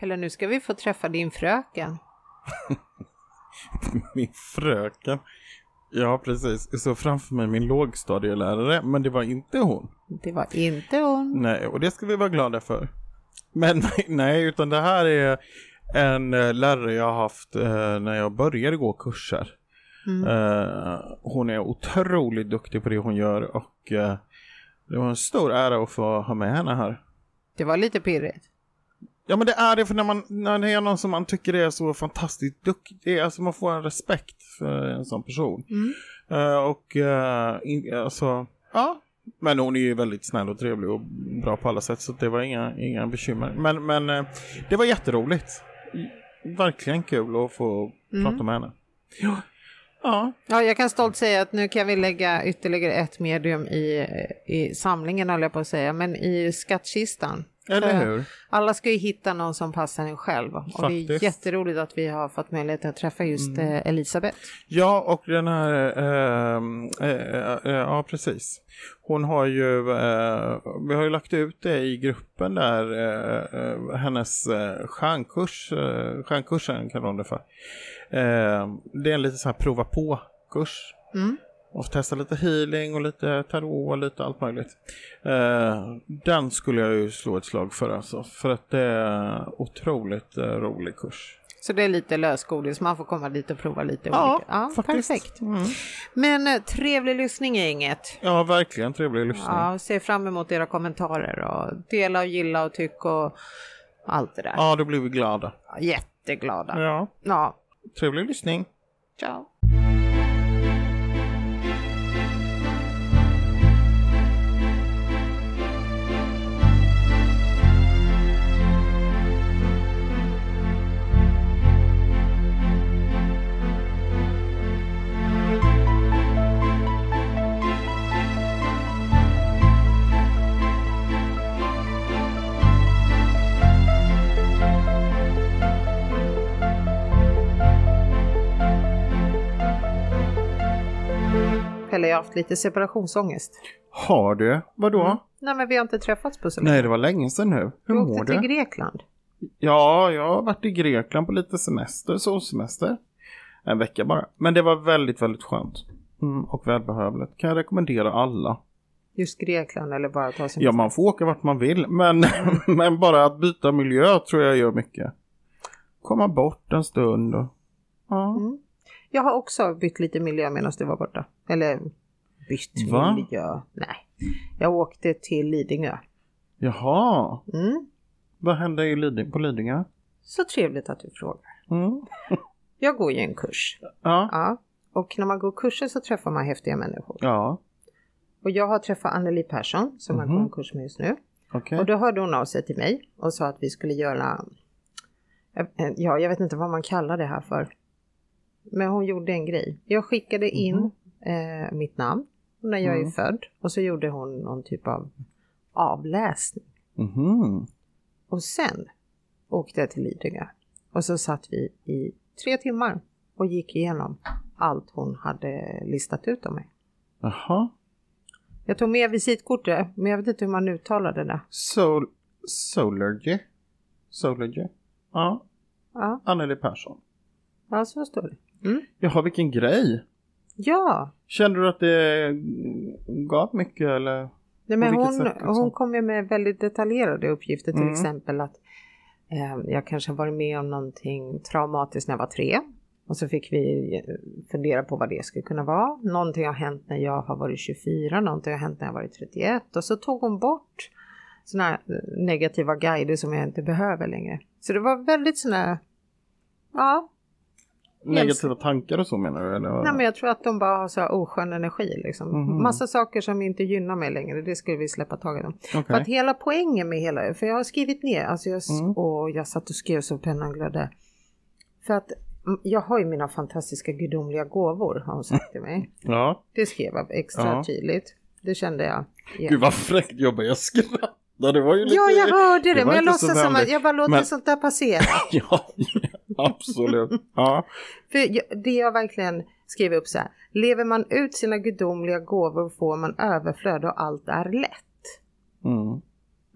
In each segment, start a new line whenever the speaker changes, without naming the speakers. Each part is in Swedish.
Pelle, nu ska vi få träffa din fröken.
min fröken. Ja, precis. Såg framför mig min lågstadielärare, men det var inte hon.
Det var inte hon.
Nej, och det ska vi vara glada för. Men nej, utan det här är en eh, lärare jag har haft eh, när jag började gå kurser. Mm. Eh, hon är otroligt duktig på det hon gör och det var en stor ära att få ha med henne här.
Det var lite pirrigt.
Ja men det är det för när man när det är någon som man tycker är så fantastiskt duktig, alltså man får en respekt för en sån person. Mm. Uh, och uh, in, alltså, ja. Men hon är ju väldigt snäll och trevlig och bra på alla sätt så det var inga, inga bekymmer. Men, men uh, det var jätteroligt. Verkligen kul att få mm. prata med henne. Ja.
Ja. ja, jag kan stolt säga att nu kan vi lägga ytterligare ett medium i, i samlingen, håller jag på att säga, men i skattkistan.
Eller hur?
Alla ska ju hitta någon som passar en själv. Faktiskt. Och det är jätteroligt att vi har fått möjlighet att träffa just mm. Eh, Elisabeth.
Ja, och den här, äh, äh, äh, ja precis. Hon har ju, vi har ju lagt ut det i gruppen där, hennes stjärnkurs, stjärnkursen kallar hon det för. det är en lite så här prova på-kurs. Mm och testa lite healing och lite tarot och lite allt möjligt. Eh, den skulle jag ju slå ett slag för alltså. För att det är otroligt eh, rolig kurs.
Så det är lite lösgodis, man får komma dit och prova lite
ja, olika. Ja, faktiskt. perfekt. Mm.
Men eh, trevlig lyssning är inget.
Ja, verkligen trevlig lyssning.
Ja, ser fram emot era kommentarer och dela och gilla och tycka och allt det där.
Ja, då blir vi glada.
Jätteglada.
Ja.
ja.
Trevlig lyssning.
Ciao. Pelle, jag har haft lite separationsångest.
Har du? Vadå? Mm.
Nej, men vi har inte träffats på så länge.
Nej, det var länge sedan nu. Hur du
mår du? till Grekland.
Ja, jag har varit i Grekland på lite semester, solsemester. En vecka bara. Men det var väldigt, väldigt skönt. Mm, och välbehövligt. Kan jag rekommendera alla.
Just Grekland eller bara ta
semester? Ja, man får åka vart man vill. Men, men bara att byta miljö tror jag gör mycket. Komma bort en stund och... Ja. Mm.
Jag har också bytt lite miljö medan du var borta. Eller bytt Va? miljö. Nej. Jag åkte till Lidingö.
Jaha. Mm. Vad hände Liding på Lidingö?
Så trevligt att du frågar. Mm. jag går ju en kurs.
Ja.
ja. Och när man går kurser så träffar man häftiga människor.
Ja.
Och jag har träffat Anneli Persson som mm -hmm. jag går en kurs med just nu.
Okay.
Och då hörde hon av sig till mig och sa att vi skulle göra, ja jag vet inte vad man kallar det här för. Men hon gjorde en grej. Jag skickade in mm. eh, mitt namn när jag mm. är född och så gjorde hon någon typ av avläsning.
Mm.
Och sen åkte jag till Lidingö och så satt vi i tre timmar och gick igenom allt hon hade listat ut om mig.
Jaha.
Jag tog med visitkortet, men jag vet inte hur man uttalade det.
Sol Solargy? Solargy? Ja.
ja.
Anneli Persson.
Ja, så står det. Mm.
Jaha, vilken grej.
Ja.
Kände du att det gav mycket eller?
Nej, men hon, sätt, liksom? hon kom ju med väldigt detaljerade uppgifter, till mm. exempel att eh, jag kanske varit med om någonting traumatiskt när jag var tre. Och så fick vi eh, fundera på vad det skulle kunna vara. Någonting har hänt när jag har varit 24, någonting har hänt när jag varit 31. Och så tog hon bort sådana här eh, negativa guider som jag inte behöver längre. Så det var väldigt sådana ja,
Negativa tankar och så menar du? Eller?
Nej men jag tror att de bara har så här oskön energi liksom. Mm. Massa saker som inte gynnar mig längre, det skulle vi släppa taget om. Okay. För att hela poängen med hela, för jag har skrivit ner, alltså jag, mm. och jag satt och skrev så pennan glödde. För att jag har ju mina fantastiska gudomliga gåvor har hon sagt till mig.
Ja.
Det skrev jag extra ja. tydligt. Det kände jag.
Yeah. Gud vad fräckt jobbar jag skrattar. Det var ju lite,
ja, jag hörde det, det men jag låtsas som att jag bara låter men... sånt där passera.
ja, absolut. Ja.
För det jag verkligen skrev upp så här. Lever man ut sina gudomliga gåvor får man överflöd och allt är lätt.
Mm.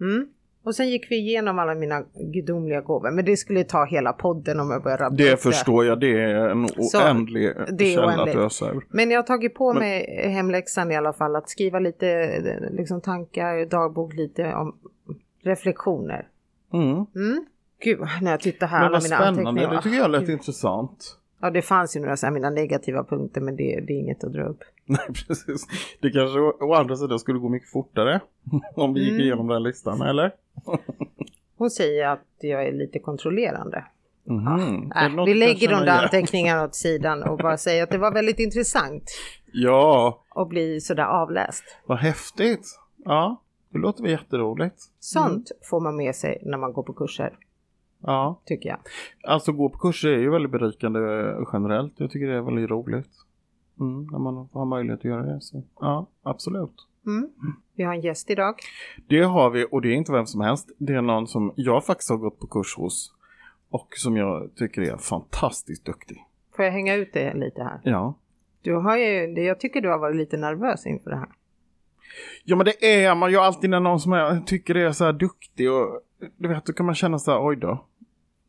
Mm. Och sen gick vi igenom alla mina gudomliga gåvor. Men det skulle ta hela podden om jag rabbla
Det förstår jag, det är en
Så,
oändlig
det är
källa
oändligt.
att ösa ur.
Men jag har tagit på
Men-
mig hemläxan i alla fall. Att skriva lite liksom, tankar, dagbok lite om reflektioner.
Mm.
Mm. Gud, när jag tittar här,
Men vad
mina
spännande, det tycker jag lät intressant.
Ja, det fanns ju några så här, mina negativa punkter, men det, det är inget att dra upp.
Nej, precis. Det kanske å, andra sidan skulle gå mycket fortare om vi gick
Mm.
igenom den listan, eller?
Hon säger att jag är lite kontrollerande.
Är det
Äh, vi lägger de där anteckningarna åt sidan och bara säger att det var väldigt intressant
Ja,
att bli sådär avläst.
vad häftigt. Ja, det låter väl jätteroligt.
Sånt får man med sig när man går på kurser,
Ja,
tycker jag.
alltså gå på kurser är ju väldigt berikande eh, generellt. Jag tycker det är väldigt roligt. Mm, när man har möjlighet att göra det. Så. Ja, absolut.
Mm. Vi har en gäst idag.
Det har vi och det är inte vem som helst. Det är någon som jag faktiskt har gått på kurs hos och som jag tycker är fantastiskt duktig.
Får jag hänga ut det lite här?
Ja.
Du har ju, jag tycker du har varit lite nervös inför det här.
Ja men det är man ju alltid när någon som jag tycker är så här duktig och du vet då kan man känna så här oj då.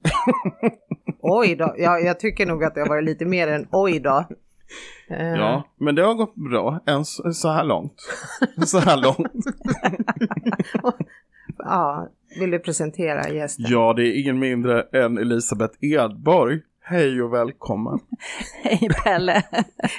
Oj då, ja, jag tycker nog att det har varit lite mer än oj då. Eh,
Ja men det har gått bra än så, så här långt. så här långt.
ja, vill du presentera gästen?
Ja det är ingen mindre än Elisabeth Edborg. Hej och välkommen.
Hej Pelle!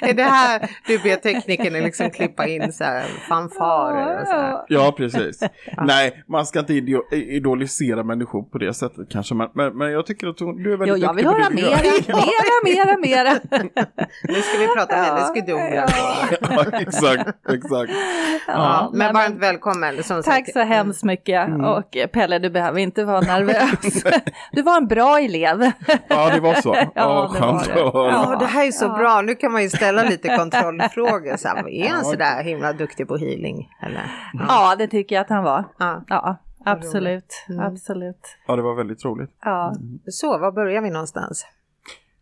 Är det här du ber teknikerna liksom klippa in så här fanfarer och så här?
Ja precis. Nej man ska inte ido- idolisera människor på det sättet kanske men, men, men jag tycker att hon, du är
Jo,
väldigt
jag vill höra mera, mera, mera, mera.
Nu ska vi prata
Ja,
hennes
ja.
ja, exakt, exakt.
Ja, men
nej,
varmt välkommen. Som
Tack
sagt.
så hemskt mycket. Och eh, Pelle, du behöver inte vara nervös. Du var en bra elev.
Ja, det var så.
Ja,
Ja,
det var det.
Ja, det här är så
Ja.
bra. Nu kan man ju ställa lite kontrollfrågor. Så här, är han
Ja.
så där himla duktig på healing? Eller?
Ja, det tycker jag att han var.
Ja.
Ja, absolut.
Mm.
Absolut.
Ja, det var väldigt roligt.
Ja.
Så, var börjar vi någonstans?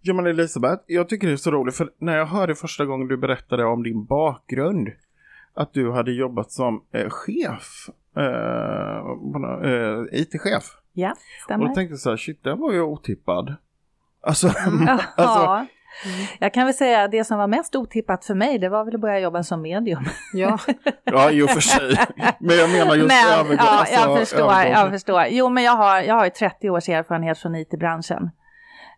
Ja, men Elisabeth, jag tycker det är så roligt för när jag hörde första gången du berättade om din bakgrund, att du hade jobbat som eh, chef, eh, eh, IT-chef.
Ja,
Och då
stämmer.
tänkte jag så här, shit, den var ju otippad. Alltså,
Ja,
alltså
jag kan väl säga att det som var mest otippat för mig, det var väl att börja jobba som medium.
Ja,
ja, i och för sig. Men jag menar just
men,
övergång.
ja,
alltså,
jag förstår,
övergång.
jag förstår. Jo, men jag har, jag har ju 30 års erfarenhet från IT-branschen.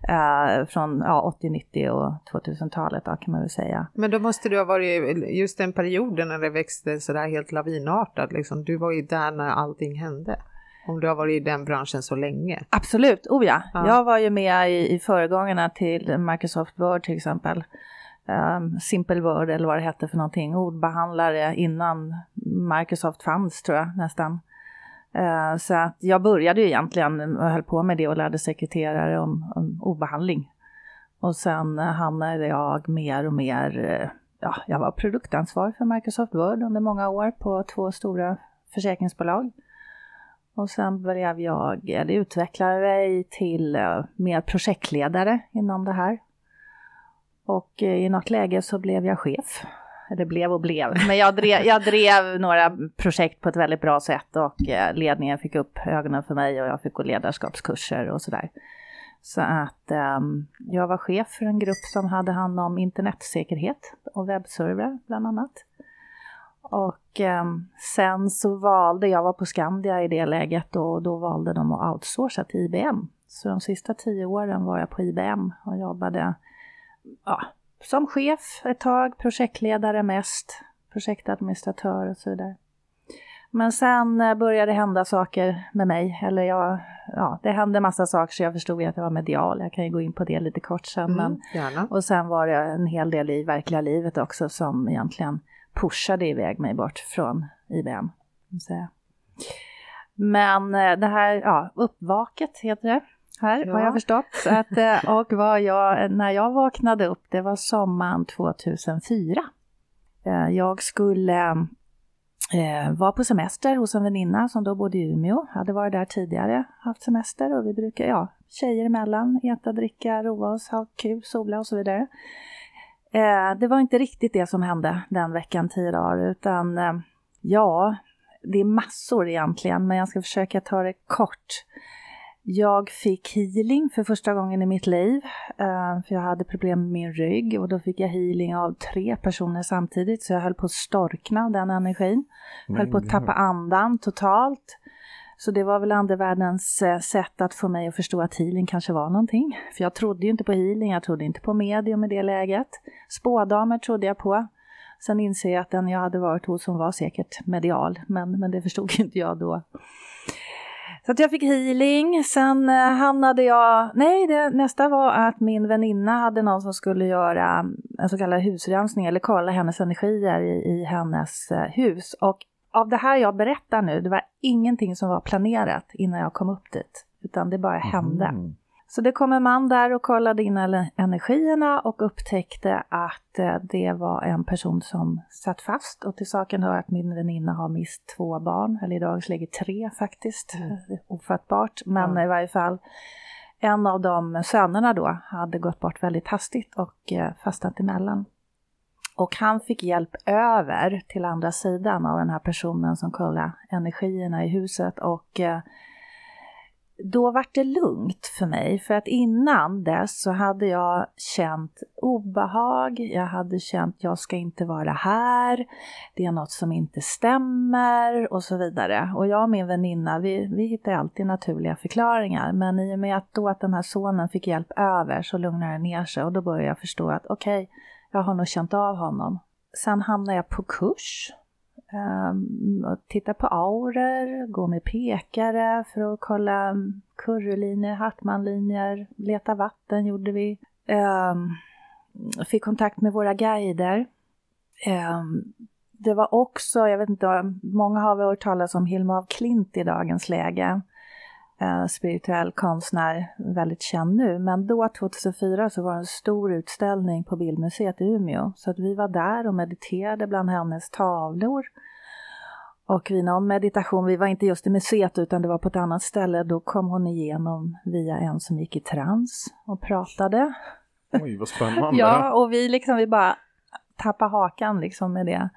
Eh, från ja, 80, 90 och 2000-talet då, kan man väl säga.
men då måste du ha varit just den perioden när det växte sådär helt lavinartat. Liksom. Du var ju där när allting hände. Om du har varit i den branschen så länge.
Absolut, oh ja.
Ja.
Jag var ju med i, i föregångarna till Microsoft Word till exempel. Um, Simple Word eller vad det hette för någonting. Ordbehandlare innan Microsoft fanns tror jag nästan. Eh, så att jag började ju egentligen och höll på med det och lärde sekreterare om, om ordbehandling. Och sen hamnade jag mer och mer, eh, ja, jag var produktansvarig för Microsoft Word under många år på två stora försäkringsbolag. Och sen blev jag, eh, eller utvecklade mig till eh, mer projektledare inom det här. Och eh, i något läge så blev jag chef. Eller blev och blev, men jag drev, jag drev några projekt på ett väldigt bra sätt och ledningen fick upp ögonen för mig och jag fick gå ledarskapskurser och sådär. Så att um, jag var chef för en grupp som hade hand om internetsäkerhet och webbservrar bland annat. Och ehm, sen så valde, jag var på Skandia i det läget och då valde de att outsourca till IBM. Så de sista tio åren var jag på IBM och jobbade ja, som chef ett tag, projektledare mest, projektadministratör och så vidare. Men sen eh, började det hända saker med mig, eller jag, ja, det hände massa saker så jag förstod att jag var medial. Jag kan ju gå in på det lite kort sen. Men,
Mm, gärna.
och sen var det en hel del i verkliga livet också som egentligen pushade iväg mig bort från IBM. Men eh, det här, ja, uppvaket heter det här har
Ja.
jag förstått. Så att, eh, och vad jag, när jag vaknade upp, det var sommaren 2004. Eh, Jag skulle vara på semester hos en väninna som då bodde i Umeå. Hade varit där tidigare, haft semester och vi brukar, ja, tjejer emellan, äta, dricka, roa oss, ha kul, sola och så vidare. Eh, det var inte riktigt det som hände den veckan, tio dagar, utan eh, ja, det är massor egentligen, men jag ska försöka ta det kort. Jag fick healing för första gången i mitt liv, eh, för jag hade problem med min rygg och då fick jag healing av tre personer samtidigt, så jag höll på att storkna den energin. Jag höll på att tappa andan totalt. Så det var väl andevärldens eh, sätt att få mig att förstå att healing kanske var någonting. För jag trodde ju inte på healing, jag trodde inte på medium i det läget. Spådamer trodde jag på. Sen inser jag att den jag hade varit hos som var säkert medial, men, men det förstod inte jag då. Så att jag fick healing, sen eh, hamnade jag... Nej, det, nästa var att min väninna hade någon som skulle göra en så kallad husrensning eller kolla hennes energier i, i hennes eh, hus. Och av det här jag berättar nu, det var ingenting som var planerat innan jag kom upp dit, utan det bara hände. Mm. Så det kom en man där och kollade in energierna och upptäckte att eh, det var en person som satt fast. Och till saken hör att min väninna har mist två barn, eller i dagens läge tre faktiskt. Mm. Ofattbart, men mm. i varje fall en av de sönerna då hade gått bort väldigt hastigt och eh, fastnat emellan. Och han fick hjälp över till andra sidan av den här personen som kollade energierna i huset. Och eh, då var det lugnt för mig för att innan dess så hade jag känt obehag, jag hade känt jag ska inte vara här, det är något som inte stämmer och så vidare. Och jag och min väninna, vi, vi hittar alltid naturliga förklaringar. Men i och med att då att den här sonen fick hjälp över så lugnade det ner sig. Och då började jag förstå att okej, okay, jag har nog känt av honom. Sen hamnade jag på kurs Um, tittar på auror, går med pekare för att kolla currylinjer, hartmanlinjer, leta vatten gjorde vi. Um, fick kontakt med våra guider. Um, det var också, jag vet inte, många har väl hört talas om Hilma af Klint i dagens läge. Uh, spirituell konstnär, väldigt känd nu. Men då 2004 så var det en stor utställning på Bildmuseet i Umeå. Så att vi var där och mediterade bland hennes tavlor. Och vid någon meditation, vi var inte just i museet utan det var på ett annat ställe, då kom hon igenom via en som gick i trans och pratade.
Oj, vad spännande.
ja, och vi liksom, vi bara tappade hakan liksom med det.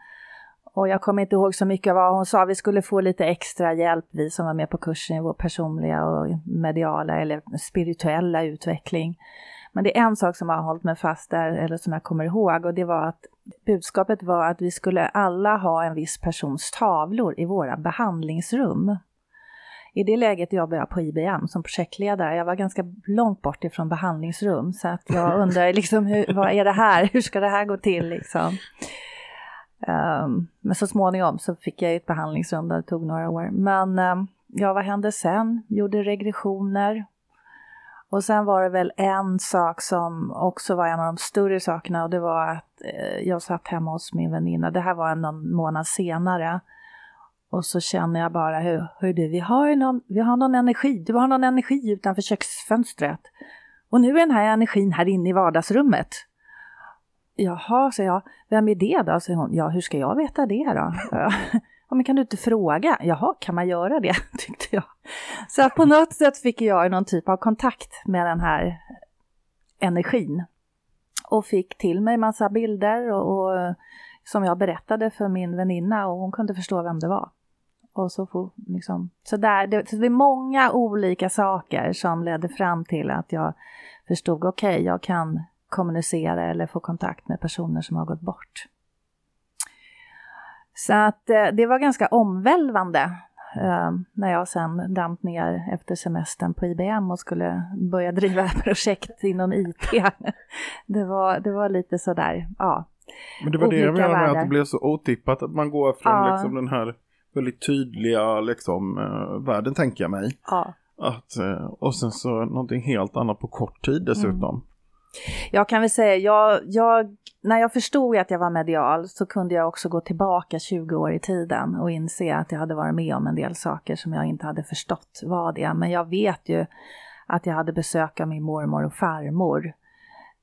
Och jag kommer inte ihåg så mycket av vad hon sa, vi skulle få lite extra hjälp, vi som var med på kursen i vår personliga och mediala eller spirituella utveckling. Men det är en sak som har hållit mig fast där, eller som jag kommer ihåg, och det var att budskapet var att vi skulle alla ha en viss persons tavlor i våra behandlingsrum. I det läget jobbade jag på IBM som projektledare. Jag var ganska långt bort ifrån behandlingsrum så att jag undrar liksom hur, vad är det här? Hur ska det här gå till liksom? Um, men så småningom så fick jag ett behandlingsrum där det tog några år. Men um, ja, vad hände sen? Gjorde regressioner, och sen var det väl en sak som också var en av de större sakerna och det var att eh, jag satt hemma hos min väninna, det här var någon månad senare. Och så känner jag bara, hur, hur du, vi har, någon, vi har någon energi, du har någon energi utanför köksfönstret. Och nu är den här energin här inne i vardagsrummet. Jaha, säger jag, vem är det då? säger hon, ja hur ska jag veta det då? ja, men kan du inte fråga? Jaha, kan man göra det? tyckte jag. Så på något sätt fick jag någon typ av kontakt med den här energin. Och fick till mig massa bilder och, och som jag berättade för min väninna och hon kunde förstå vem det var. Och så, får, liksom, så, där, det, så det är många olika saker som ledde fram till att jag förstod, okej, okay, jag kan kommunicera eller få kontakt med personer som har gått bort. Så att eh, det var ganska omvälvande eh, när jag sen damp ner efter semestern på IBM och skulle börja driva projekt inom IT. det, var, det var lite sådär, ja.
Men det var det jag menade med att det blev så otippat att man går från ja. liksom den här väldigt tydliga liksom, uh, världen tänker jag mig.
Ja.
Att, och sen så någonting helt annat på kort tid dessutom. Mm.
Jag kan väl säga, jag, jag, när jag förstod att jag var medial så kunde jag också gå tillbaka 20 år i tiden och inse att jag hade varit med om en del saker som jag inte hade förstått vad det Men jag vet ju att jag hade besök av min mormor och farmor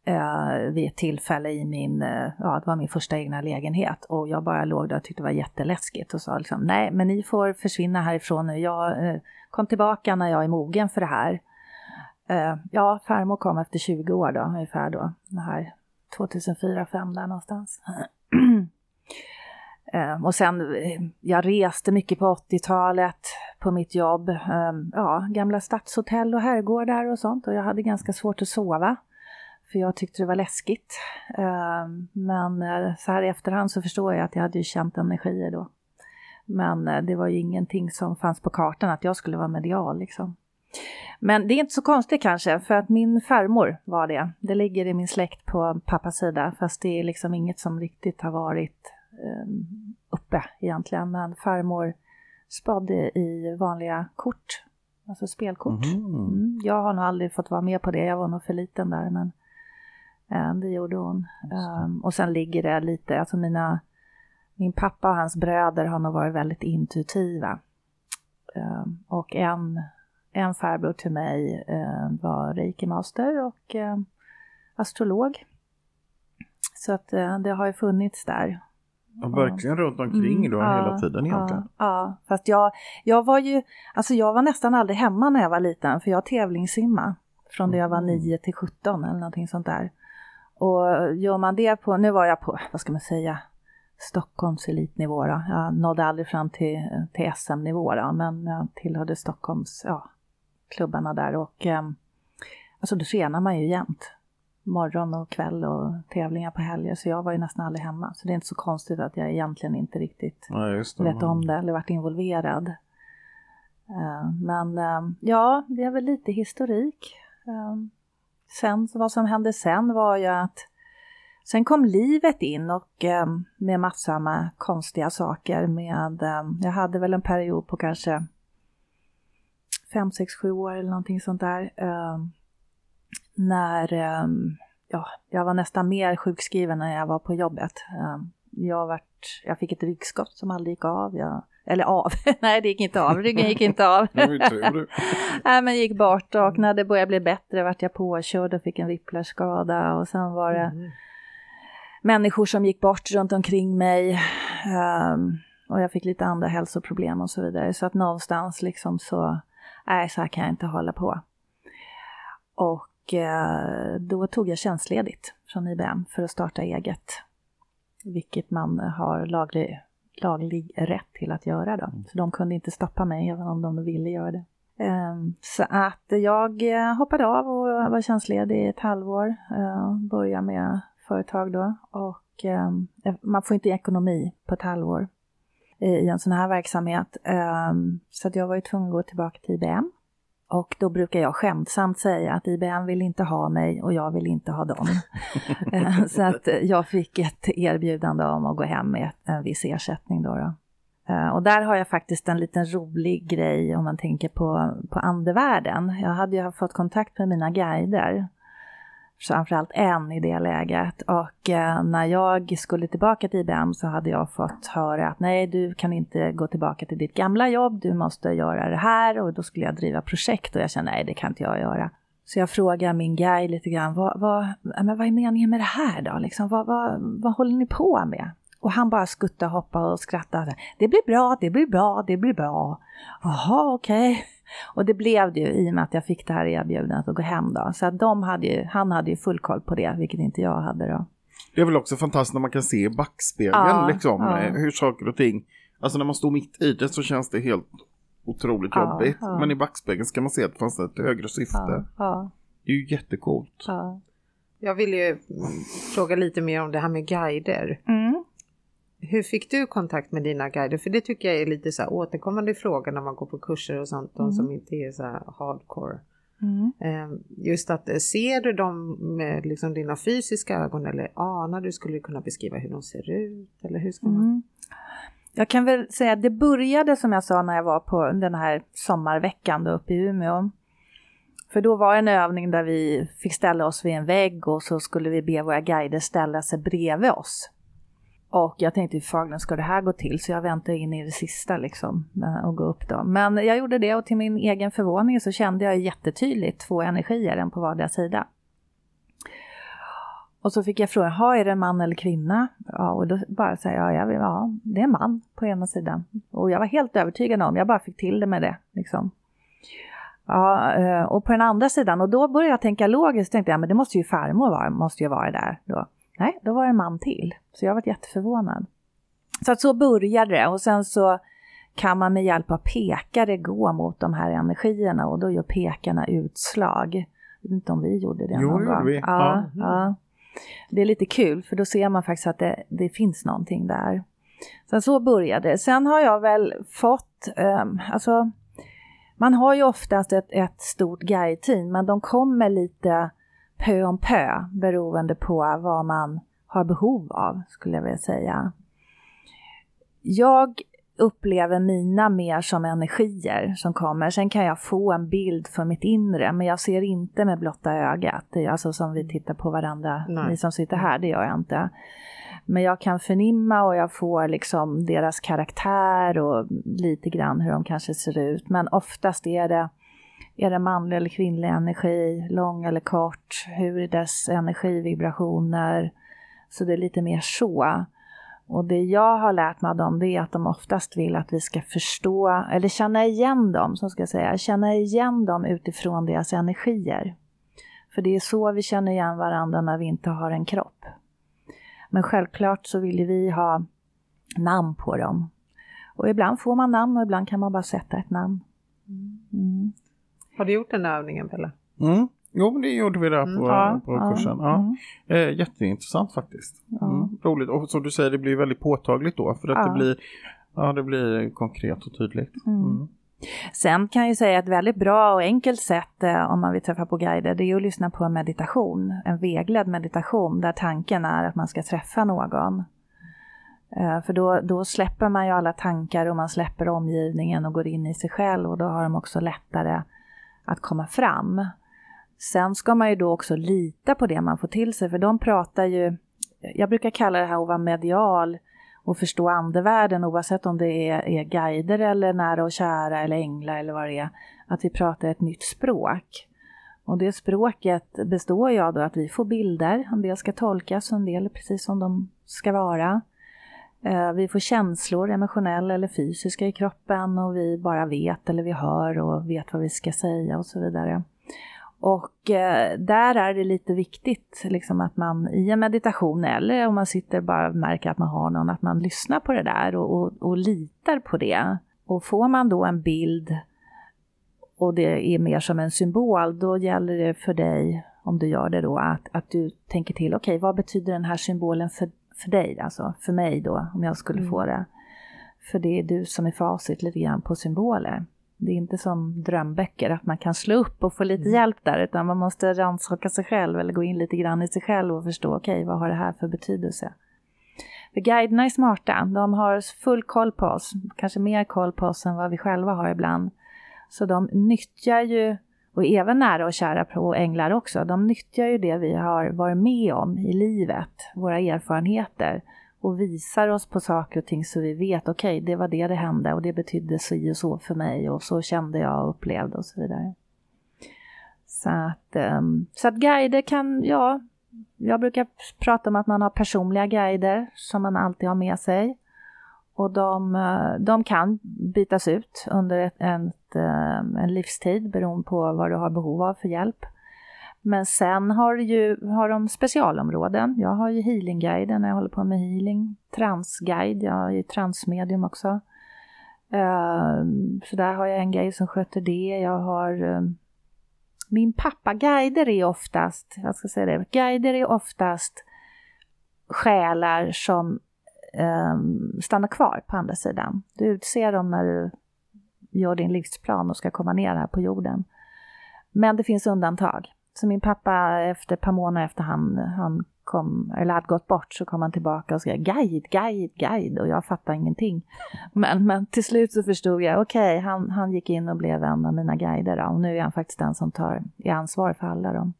eh, vid ett tillfälle i min, eh, ja det var min första egna lägenhet. Och jag bara låg där och tyckte det var jätteläskigt och sa liksom nej men ni får försvinna härifrån nu, jag eh, kom tillbaka när jag är mogen för det här eh, ja, farmor kom efter 20 år då, ungefär då. Det här 2004-2005 där någonstans. Eh, och sen, eh, jag reste mycket på 80-talet på mitt jobb. Eh, ja, gamla stadshotell och herrgårdar och sånt. Och jag hade ganska svårt att sova. För jag tyckte det var läskigt. Eh, men eh, så här i efterhand så förstår jag att jag hade ju känt energier då. Men eh, det var ju ingenting som fanns på kartan att jag skulle vara medial liksom. Men det är inte så konstigt kanske, för att min farmor var det. Det ligger i min släkt på pappas sida, fast det är liksom inget som riktigt har varit eh, uppe egentligen. Men farmor spade i vanliga kort, alltså spelkort. Mhm. Mm. Jag har nog aldrig fått vara med på det, jag var nog för liten där. Men eh, det gjorde hon. Um, och sen ligger det lite, alltså mina, min pappa och hans bröder har nog varit väldigt intuitiva. Um, och en en farbror till mig eh, var reiki-master och eh, astrolog. Så att eh, det har ju funnits där.
Ja, verkligen runt omkring mm, då ja, hela tiden egentligen.
Ja, ja, fast jag, jag var ju, alltså jag var nästan aldrig hemma när jag var liten för jag tävlingssimma från det jag var 9 mm. till 17 eller någonting sånt där. Och gör man det på, nu var jag på, vad ska man säga, Stockholms elitnivå då. Jag nådde aldrig fram till, till SM-nivå då, men jag tillhörde Stockholms, ja, klubbarna där och eh, alltså då tränar man ju jämt. Morgon och kväll och tävlingar på helger så jag var ju nästan aldrig hemma. Så det är inte så konstigt att jag egentligen inte riktigt
ja, det,
vet om det eller varit involverad. Uh, men uh, ja, det är väl lite historik. Sen, vad som hände sen var ju att Sen kom livet in och med massor med konstiga saker med, jag hade väl en period på kanske fem, sex, sju år eller någonting sånt där. Uh, när um, ja, jag var nästan mer sjukskriven när jag var på jobbet. Uh, jag, vart, jag fick ett ryggskott som aldrig gick av. Jag, eller av, nej det gick inte av, ryggen gick inte av. nej men gick bort och när det började bli bättre vart jag påkörd och fick en whiplashskada och sen var det mm. människor som gick bort runt omkring mig. Um, och jag fick lite andra hälsoproblem och så vidare. Så att någonstans liksom så nej så här kan jag inte hålla på. Och eh, då tog jag tjänstledigt från IBM för att starta eget. Vilket man har laglig, laglig rätt till att göra då. Så de kunde inte stoppa mig även om de ville göra det. Ehm, så att jag eh, hoppade av och var tjänstledig i ett halvår. Eh, började med företag då och ehm, man får inte ekonomi på ett halvår i en sån här verksamhet. Ehm, så att jag var ju tvungen att gå tillbaka till IBM. Och då brukar jag skämtsamt säga att IBM vill inte ha mig och jag vill inte ha dem. Ehm, så att jag fick ett erbjudande om att gå hem med en viss ersättning då. då. Ehm, och där har jag faktiskt en liten rolig grej om man tänker på, på andevärlden. Jag hade ju fått kontakt med mina guider framförallt en i det läget. Och eh, när jag skulle tillbaka till IBM så hade jag fått höra att nej, du kan inte gå tillbaka till ditt gamla jobb, du måste göra det här och då skulle jag driva projekt och jag kände nej, det kan inte jag göra. Så jag frågar min guide lite grann, vad, vad, men vad är meningen med det här då? Liksom, vad, vad, vad håller ni på med? Och han bara skuttade, hoppade och skrattade. Det blir bra, det blir bra, det blir bra. Jaha, okej. Och det blev det ju i och med att jag fick det här erbjudandet att gå hem då. Så att de hade ju, han hade ju full koll på det, vilket inte jag hade då.
Det är väl också fantastiskt när man kan se i backspegeln ja, liksom, ja. hur saker och ting, alltså när man står mitt i det så känns det helt otroligt ja, jobbigt. Men i backspegeln ska man se att det fanns ett högre syfte. Det är ju jättecoolt.
Jag vill ju fråga lite mer om det här med guider. Mm. Hur fick du kontakt med dina guider? För det tycker jag är lite så här återkommande fråga när man går på kurser och sånt, mm. de som inte är så här hardcore. Mm. Ehm, just att eh, ser du dem med liksom dina fysiska ögon eller anar du, skulle du kunna beskriva hur de ser ut? Eller hur ska man? Mm.
Jag kan väl säga att det började som jag sa när jag var på den här sommarveckan då uppe i Umeå. För då var en övning där vi fick ställa oss vid en vägg och så skulle vi be våra guider ställa sig bredvid oss. Och jag tänkte hur fagen ska det här gå till? Så jag väntade in i det sista liksom eh, och gå upp då. Men jag gjorde det och till min egen förvåning så kände jag jättetydligt två energier, en på vardera sida. Och så fick jag frågan, ha är det en man eller kvinna? Ja, och då bara säger jag, ja, ja, det är en man på ena sidan. Och jag var helt övertygad om, jag bara fick till det med det. Liksom. Ja, eh, och på den andra sidan, och då började jag tänka logiskt, tänkte jag, men det måste ju farmor vara, måste ju vara där då. Nej, då var det en man till. Så jag var jätteförvånad. Så att så började det och sen så kan man med hjälp av pekare gå mot de här energierna och då gör pekarna utslag. Jag vet inte om vi gjorde det
jo,
någon gång.
Vi.
Ja, ja. ja. Det är lite kul för då ser man faktiskt att det, det finns någonting där. Så så började det. Sen har jag väl fått, um, alltså man har ju oftast ett, ett stort guide-team men de kommer lite pö om pö beroende på vad man har behov av skulle jag vilja säga. Jag upplever mina mer som energier som kommer. Sen kan jag få en bild för mitt inre, men jag ser inte med blotta ögat. Det är alltså som vi tittar på varandra, Nej. ni som sitter här, det gör jag inte. Men jag kan förnimma och jag får liksom deras karaktär och lite grann hur de kanske ser ut. Men oftast är det, är det manlig eller kvinnlig energi, lång eller kort, hur är dess energivibrationer. Så det är lite mer så. Och det jag har lärt mig av dem det är att de oftast vill att vi ska förstå, eller känna igen dem, som ska jag säga, känna igen dem utifrån deras energier. För det är så vi känner igen varandra när vi inte har en kropp. Men självklart så vill vi ha namn på dem. Och ibland får man namn och ibland kan man bara sätta ett namn.
Mm. Har du gjort den övningen Pelle?
Mm. Jo, men det gjorde vi där på, mm, på ja, kursen. Ja. Mm. Eh, jätteintressant faktiskt. Mm. Roligt. Och som du säger, det blir väldigt påtagligt då. För att ja. det, blir, ja, det blir konkret och tydligt.
Mm. Mm. Sen kan jag säga ett väldigt bra och enkelt sätt eh, om man vill träffa på guider, det är att lyssna på en meditation, en vägledd meditation där tanken är att man ska träffa någon. Eh, för då, då släpper man ju alla tankar och man släpper omgivningen och går in i sig själv och då har de också lättare att komma fram. Sen ska man ju då också lita på det man får till sig, för de pratar ju, jag brukar kalla det här att vara medial och förstå andevärlden oavsett om det är, är guider eller nära och kära eller änglar eller vad det är, att vi pratar ett nytt språk. Och det språket består ju av att vi får bilder, en del ska tolkas och en del är precis som de ska vara. Eh, vi får känslor, emotionella eller fysiska i kroppen och vi bara vet eller vi hör och vet vad vi ska säga och så vidare. Och eh, där är det lite viktigt liksom att man i en meditation eller om man sitter och bara märker att man har någon, att man lyssnar på det där och, och, och litar på det. Och får man då en bild och det är mer som en symbol, då gäller det för dig, om du gör det då, att, att du tänker till, okej okay, vad betyder den här symbolen för, för dig, alltså för mig då, om jag skulle mm. få det. För det är du som är facit lite grann på symboler. Det är inte som drömböcker, att man kan slå upp och få lite mm. hjälp där, utan man måste rannsaka sig själv eller gå in lite grann i sig själv och förstå, okej, okay, vad har det här för betydelse? För guiderna är smarta, de har full koll på oss, kanske mer koll på oss än vad vi själva har ibland. Så de nyttjar ju, och även nära och kära och änglar också, de nyttjar ju det vi har varit med om i livet, våra erfarenheter och visar oss på saker och ting så vi vet, okej, okay, det var det det hände och det betydde så och så för mig och så kände jag och upplevde och så vidare. Så att, ehm, så att guider kan, ja, jag brukar prata om att man har personliga guider som man alltid har med sig. Och de, eh, de kan bytas ut under ett, ett, eh, en livstid beroende på vad du har behov av för hjälp. Men sen har, ju, har de specialområden. Jag har ju healingguiden när jag håller på med healing. Transguide, jag är ju transmedium också. Eh, så där har jag en guide som sköter det. Jag har min pappa, guider är oftast, jag ska säga det, guider är oftast själar som um, stanna kvar på andra sidan. Du utser dem när du gör din livsplan och ska komma ner här på jorden. Men det finns undantag. Så min pappa efter ett par månader efter han, han kom, eller hade gått bort så kom han tillbaka och skrev guide, guide, guide och jag fattade ingenting. Men, men till slut så förstod jag, okej, okay, han, han gick in och blev en av mina guider då, och nu är han faktiskt den som tar är ansvar för alla dem.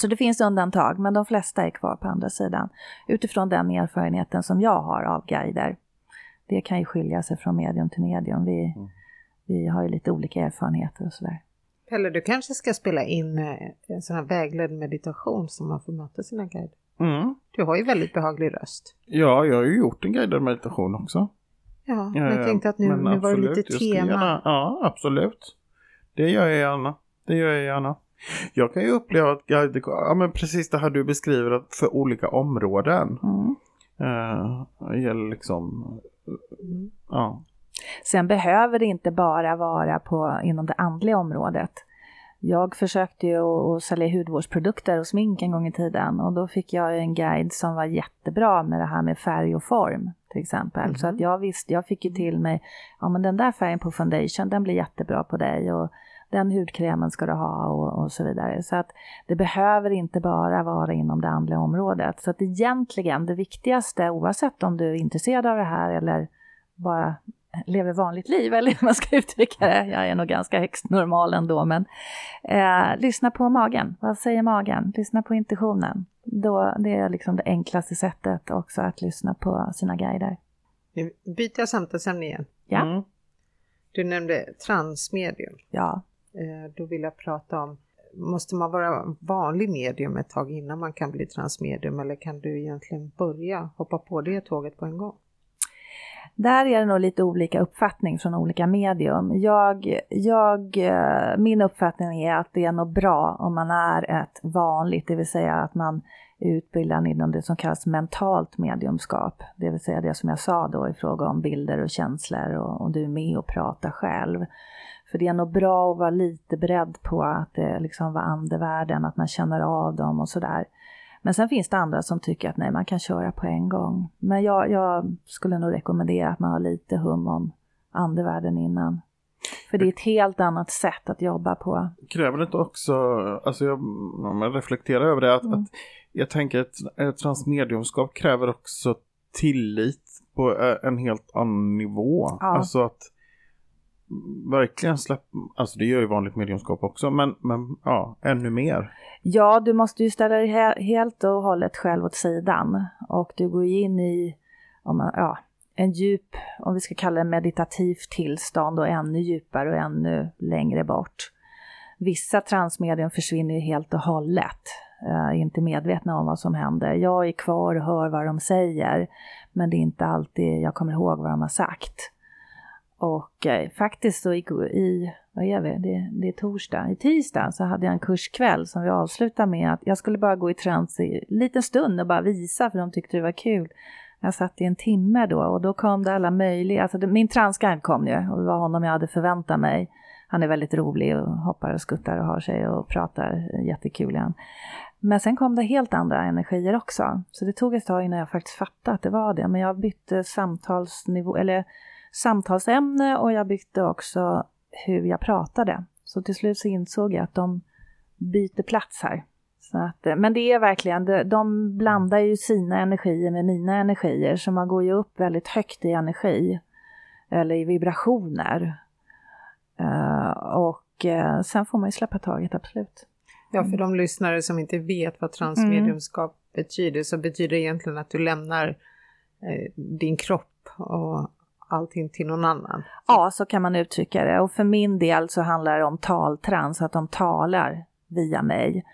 Så det finns undantag, men de flesta är kvar på andra sidan utifrån den erfarenheten som jag har av guider. Det kan ju skilja sig från medium till medium. Vi, mm. vi har ju lite olika erfarenheter och sådär.
Pelle, du kanske ska spela in eh, en sån här vägledd meditation som man får möta sina guider. Mm. Du har ju väldigt behaglig röst.
Ja, jag har ju gjort en guidad meditation också.
Ja, men jag tänkte att nu, nu var det lite tema.
Ja, absolut. Det gör jag gärna. Det gör jag gärna. Jag kan ju uppleva att guider, ja men precis det här du beskriver för olika områden. Mm. Det gäller liksom
Mm. Ja. Sen behöver det inte bara vara på, inom det andliga området. Jag försökte ju att sälja hudvårdsprodukter och smink en gång i tiden och då fick jag en guide som var jättebra med det här med färg och form till exempel. Mm. Så att jag visste, jag fick ju till mig, ja men den där färgen på foundation den blir jättebra på dig och den hudkrämen ska du ha och, och, så vidare. Så att det behöver inte bara vara inom det andliga området. Så att egentligen det viktigaste oavsett om du är intresserad av det här eller bara lever vanligt liv, eller hur man ska uttrycka det. Jag är nog ganska högst normal ändå, men eh, lyssna på magen. Vad säger magen? Lyssna på intuitionen. Då, det är liksom det enklaste sättet också att lyssna på sina guider.
Nu byter jag samtalsämne igen.
Ja. Mm.
Du nämnde transmedium.
Ja.
Eh, då vill jag prata om, måste man vara vanlig medium ett tag innan man kan bli transmedium eller kan du egentligen börja hoppa på det tåget på en gång?
Där är det nog lite olika uppfattning från olika medium. Jag, jag, eh, min uppfattning är att det är nog bra om man är ett vanligt, det vill säga att man är utbildad inom det som kallas mentalt mediumskap. Det vill säga det som jag sa då i fråga om bilder och känslor och, och du är med och pratar själv. För det är nog bra att vara lite beredd på att det liksom var andevärlden, att man känner av dem och sådär. Men sen finns det andra som tycker att nej, man kan köra på en gång. Men jag, jag skulle nog rekommendera att man har lite hum om andevärlden innan. För det är ett helt annat sätt att jobba på.
Kräver det inte också, alltså jag, jag reflekterar över det, att, mm. att jag tänker att ett transmediumskap kräver också tillit på en helt annan nivå. Ja. Alltså att verkligen släppa, alltså det gör ju vanligt mediumskap också, men, men ja, ännu mer.
Ja, du måste ju ställa dig he helt och hållet själv åt sidan och du går in i om ja, en djup, om vi ska kalla det meditativt tillstånd och ännu djupare och ännu längre bort. Vissa transmedium försvinner ju helt och hållet, är inte medvetna om vad som händer. Jag är kvar och hör vad de säger, men det är inte alltid jag kommer ihåg vad de har sagt. Och eh, faktiskt så i, i, vad är vi, det, det är torsdag, i tisdag så hade jag en kurskväll som vi avslutade med att jag skulle bara gå i trans i en liten stund och bara visa för de tyckte det var kul. Jag satt i en timme då och då kom det alla möjliga, alltså det, min transguide kom ju och det var honom jag hade förväntat mig. Han är väldigt rolig och hoppar och skuttar och har sig och pratar jättekul igen. Men sen kom det helt andra energier också. Så det tog ett tag innan jag faktiskt fattade att det var det. Men jag bytte samtalsnivå, eller samtalsämne och jag bytte också hur jag pratade. Så till slut så insåg jag att de byter plats här. Så att, eh, men det är verkligen, de blandar ju sina energier med mina energier så man går ju upp väldigt högt i energi eller i vibrationer. Uh, och uh, sen får man ju släppa taget, absolut.
Ja, för de lyssnare som inte vet vad transmediumskap mm. betyder så betyder det egentligen att du lämnar eh, din kropp och allting till någon annan.
Ja, så kan man uttrycka det. Och för min del så handlar det om taltrans, att de talar via mig.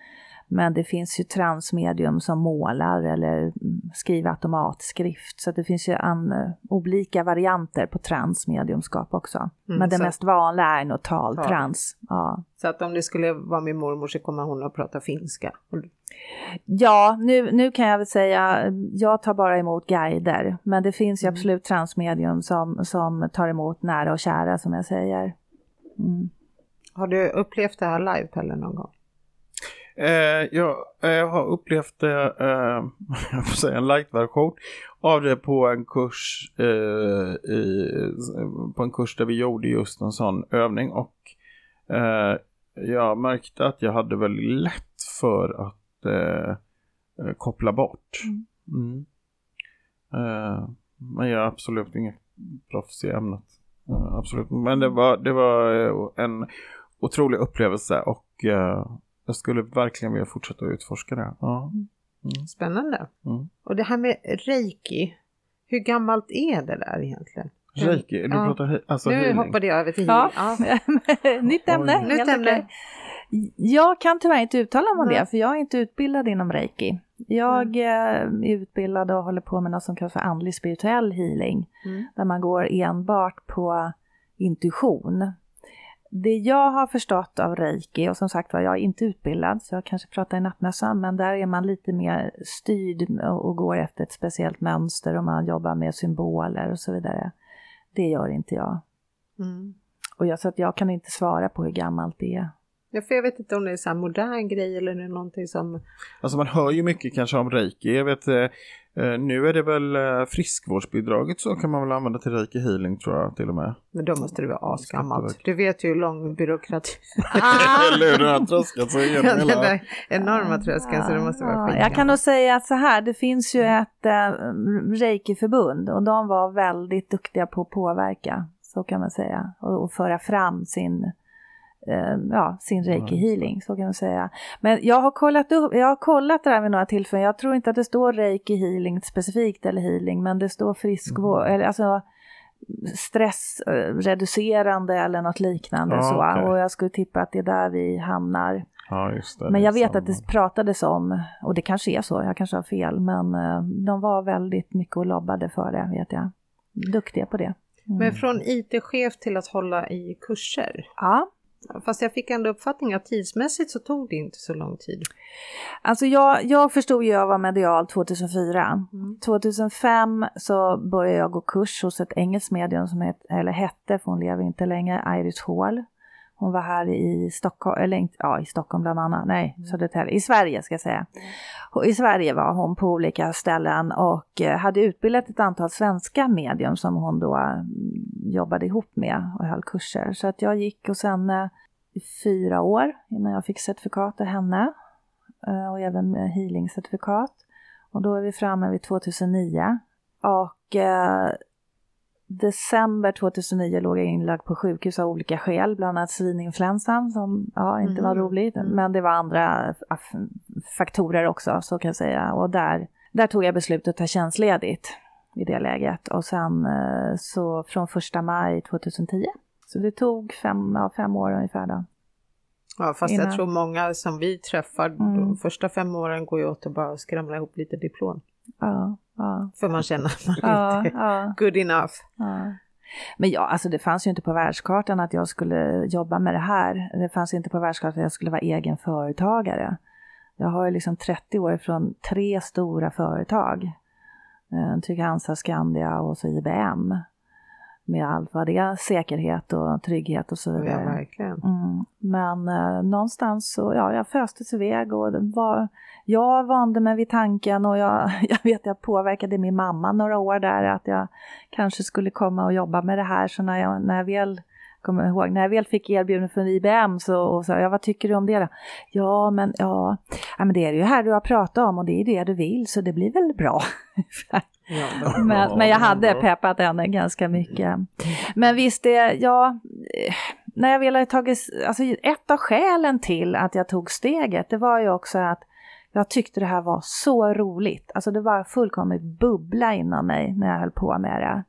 Men det finns ju transmedium som målar eller skriver automatskrift. Så det finns ju an, olika varianter på transmediumskap också. Mm, Men det mest vanliga är nog taltrans. Ja.
Så att om det skulle vara min mormor så kommer hon att prata finska?
Ja, nu, nu kan jag väl säga, jag tar bara emot guider. Men det finns ju mm. absolut transmedium som, som tar emot nära och kära som jag säger. Mm.
Har du upplevt det här live Pelle någon gång?
Eh, jag, jag har upplevt det, eh, jag får säga en light-version av det på en kurs eh, i, på en kurs där vi gjorde just en sån övning och eh, jag märkte att jag hade väldigt lätt för att eh, koppla bort. Mm. Mm. Eh, men jag är absolut inget proffs i ämnet. absolut. Men det var, det var en otrolig upplevelse och jag skulle verkligen vilja fortsätta utforska det. Ja.
Mm. Spännande. Mm. Och det här med reiki, hur gammalt är det där egentligen?
Reiki, du ja. pratar alltså
Nu
healing.
hoppade jag över till healing.
Ja. ja. Nytt ämne.
Nytt ämne.
Jag kan tyvärr inte uttala mig om det, för jag är inte utbildad inom reiki. Jag mm. är utbildad och håller på med något som kallas för andlig spirituell healing, mm. där man går enbart på intuition det jag har förstått av reiki, och som sagt var, jag är inte utbildad så jag kanske pratar i nattmössan, men där är man lite mer styrd och går efter ett speciellt mönster och man jobbar med symboler och så vidare. Det gör inte jag. Mm. Och jag, så att jag kan inte svara på hur gammalt det är.
Ja, för jag vet inte om det är en modern grej eller är någonting som...
Alltså man hör ju mycket kanske om reiki. Jag vet, eh, Eh, nu är det väl eh, friskvårdsbidraget så kan man väl använda till Reiki Healing tror jag till och med.
Men då måste det vara asgammalt. Du vet ju hur lång byråkrati...
Eller hur, den har tröskat sig igenom
hela... Den enorma tröskeln så det måste vara skitgammalt.
Jag kan nog säga att så här, det finns ju ett äh, Reiki-förbund och de var väldigt duktiga på att påverka, så kan man säga, och, och föra fram sin ja, sin reiki healing, så kan man säga. Men jag har kollat, upp, jag har kollat det här vid några tillfällen. Jag tror inte att det står reiki healing specifikt eller healing, men det står friskvård, mm. eller alltså stressreducerande eller något liknande. Ja, så. Okay. Och jag skulle tippa att det är där vi hamnar.
Ja, det,
men jag vet samma. att det pratades om, och det kanske är så, jag kanske har fel, men uh, de var väldigt mycket och lobbade för det, vet jag. Duktiga på det.
Mm. Men från IT-chef till att hålla i kurser?
Ja,
Fast jag fick ändå uppfattningen att tidsmässigt så tog det inte så lång tid.
Alltså jag, jag förstod ju att jag var medial 2004. Mm. 2005 så började jag gå kurs hos ett engelskt medium som het, eller hette, för hon lever inte längre, Iris Hall. Hon var här i Stockholm, eller ja, i Stockholm bland annat, nej, mm. Södertälje, i Sverige ska jag säga. Mm. I Sverige var hon på olika ställen och eh, hade utbildat ett antal svenska medium som hon då mm, jobbade ihop med och höll kurser. Så att jag gick och sen eh, i fyra år innan jag fick certifikat av henne eh, och även healing-certifikat. Och då är vi framme vid 2009. Och december 2009 låg jag inlagd på sjukhus av olika skäl, bland annat svininfluensan som ja, inte mm. var roligt. Mm. Men det var andra faktorer också, så kan jag säga. Och där, där tog jag beslutet att ta tjänstledigt i det läget. Och sen eh, så från första maj 2010. Så det tog fem, ja, fem år ungefär då.
Ja, fast Innan. jag tror många som vi träffar, mm. de första fem åren går ju åt att bara skramla ihop lite diplom.
Ja. Ja.
För man känner att man ja, inte är good enough.
Men ja, alltså det fanns ju inte på världskartan att jag skulle jobba med det här. Det fanns inte på världskartan att jag skulle vara egen företagare. Jag har ju liksom 30 år från tre stora företag. Eh, Trygg-Hansa, Skandia och så IBM med allt vad det är, säkerhet och trygghet och så vidare.
Ja, verkligen.
Mm. Men eh, någonstans så, ja, jag föstes iväg och var, jag vande mig vid tanken och jag, jag vet jag påverkade min mamma några år där att jag kanske skulle komma och jobba med det här så när jag, när jag väl kommer ihåg, när jag väl fick erbjudande från IBM så och sa ja, vad tycker du om det då? Ja, men ja, ja, men det är det ju här du har pratat om och det är det du vill så det blir väl bra. Ja, men, men jag hade peppat henne ganska mycket. Men visst, det, ja, när jag hade tagit, alltså ett av skälen till att jag tog steget, det var ju också att jag tyckte det här var så roligt. Alltså det var fullkomligt bubbla inom mig när jag höll på med det.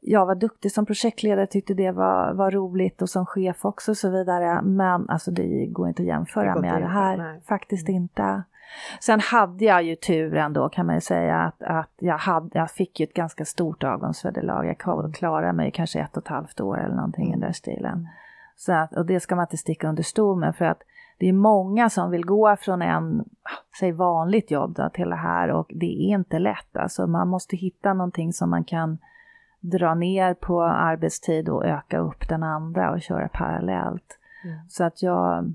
Jag var duktig som projektledare, tyckte det var, var roligt och som chef också och så vidare. Men alltså det går inte att jämföra det med det här. Nej. Faktiskt inte. Sen hade jag ju turen då kan man ju säga att, att jag, hade, jag fick ju ett ganska stort avgångsvederlag. Jag klarade mig kanske ett och ett halvt år eller någonting i den där stilen. Så att, och det ska man inte sticka under stol med för att det är många som vill gå från en, säg vanligt jobb då, till det här och det är inte lätt. Alltså man måste hitta någonting som man kan dra ner på arbetstid och öka upp den andra och köra parallellt. Mm. Så att jag,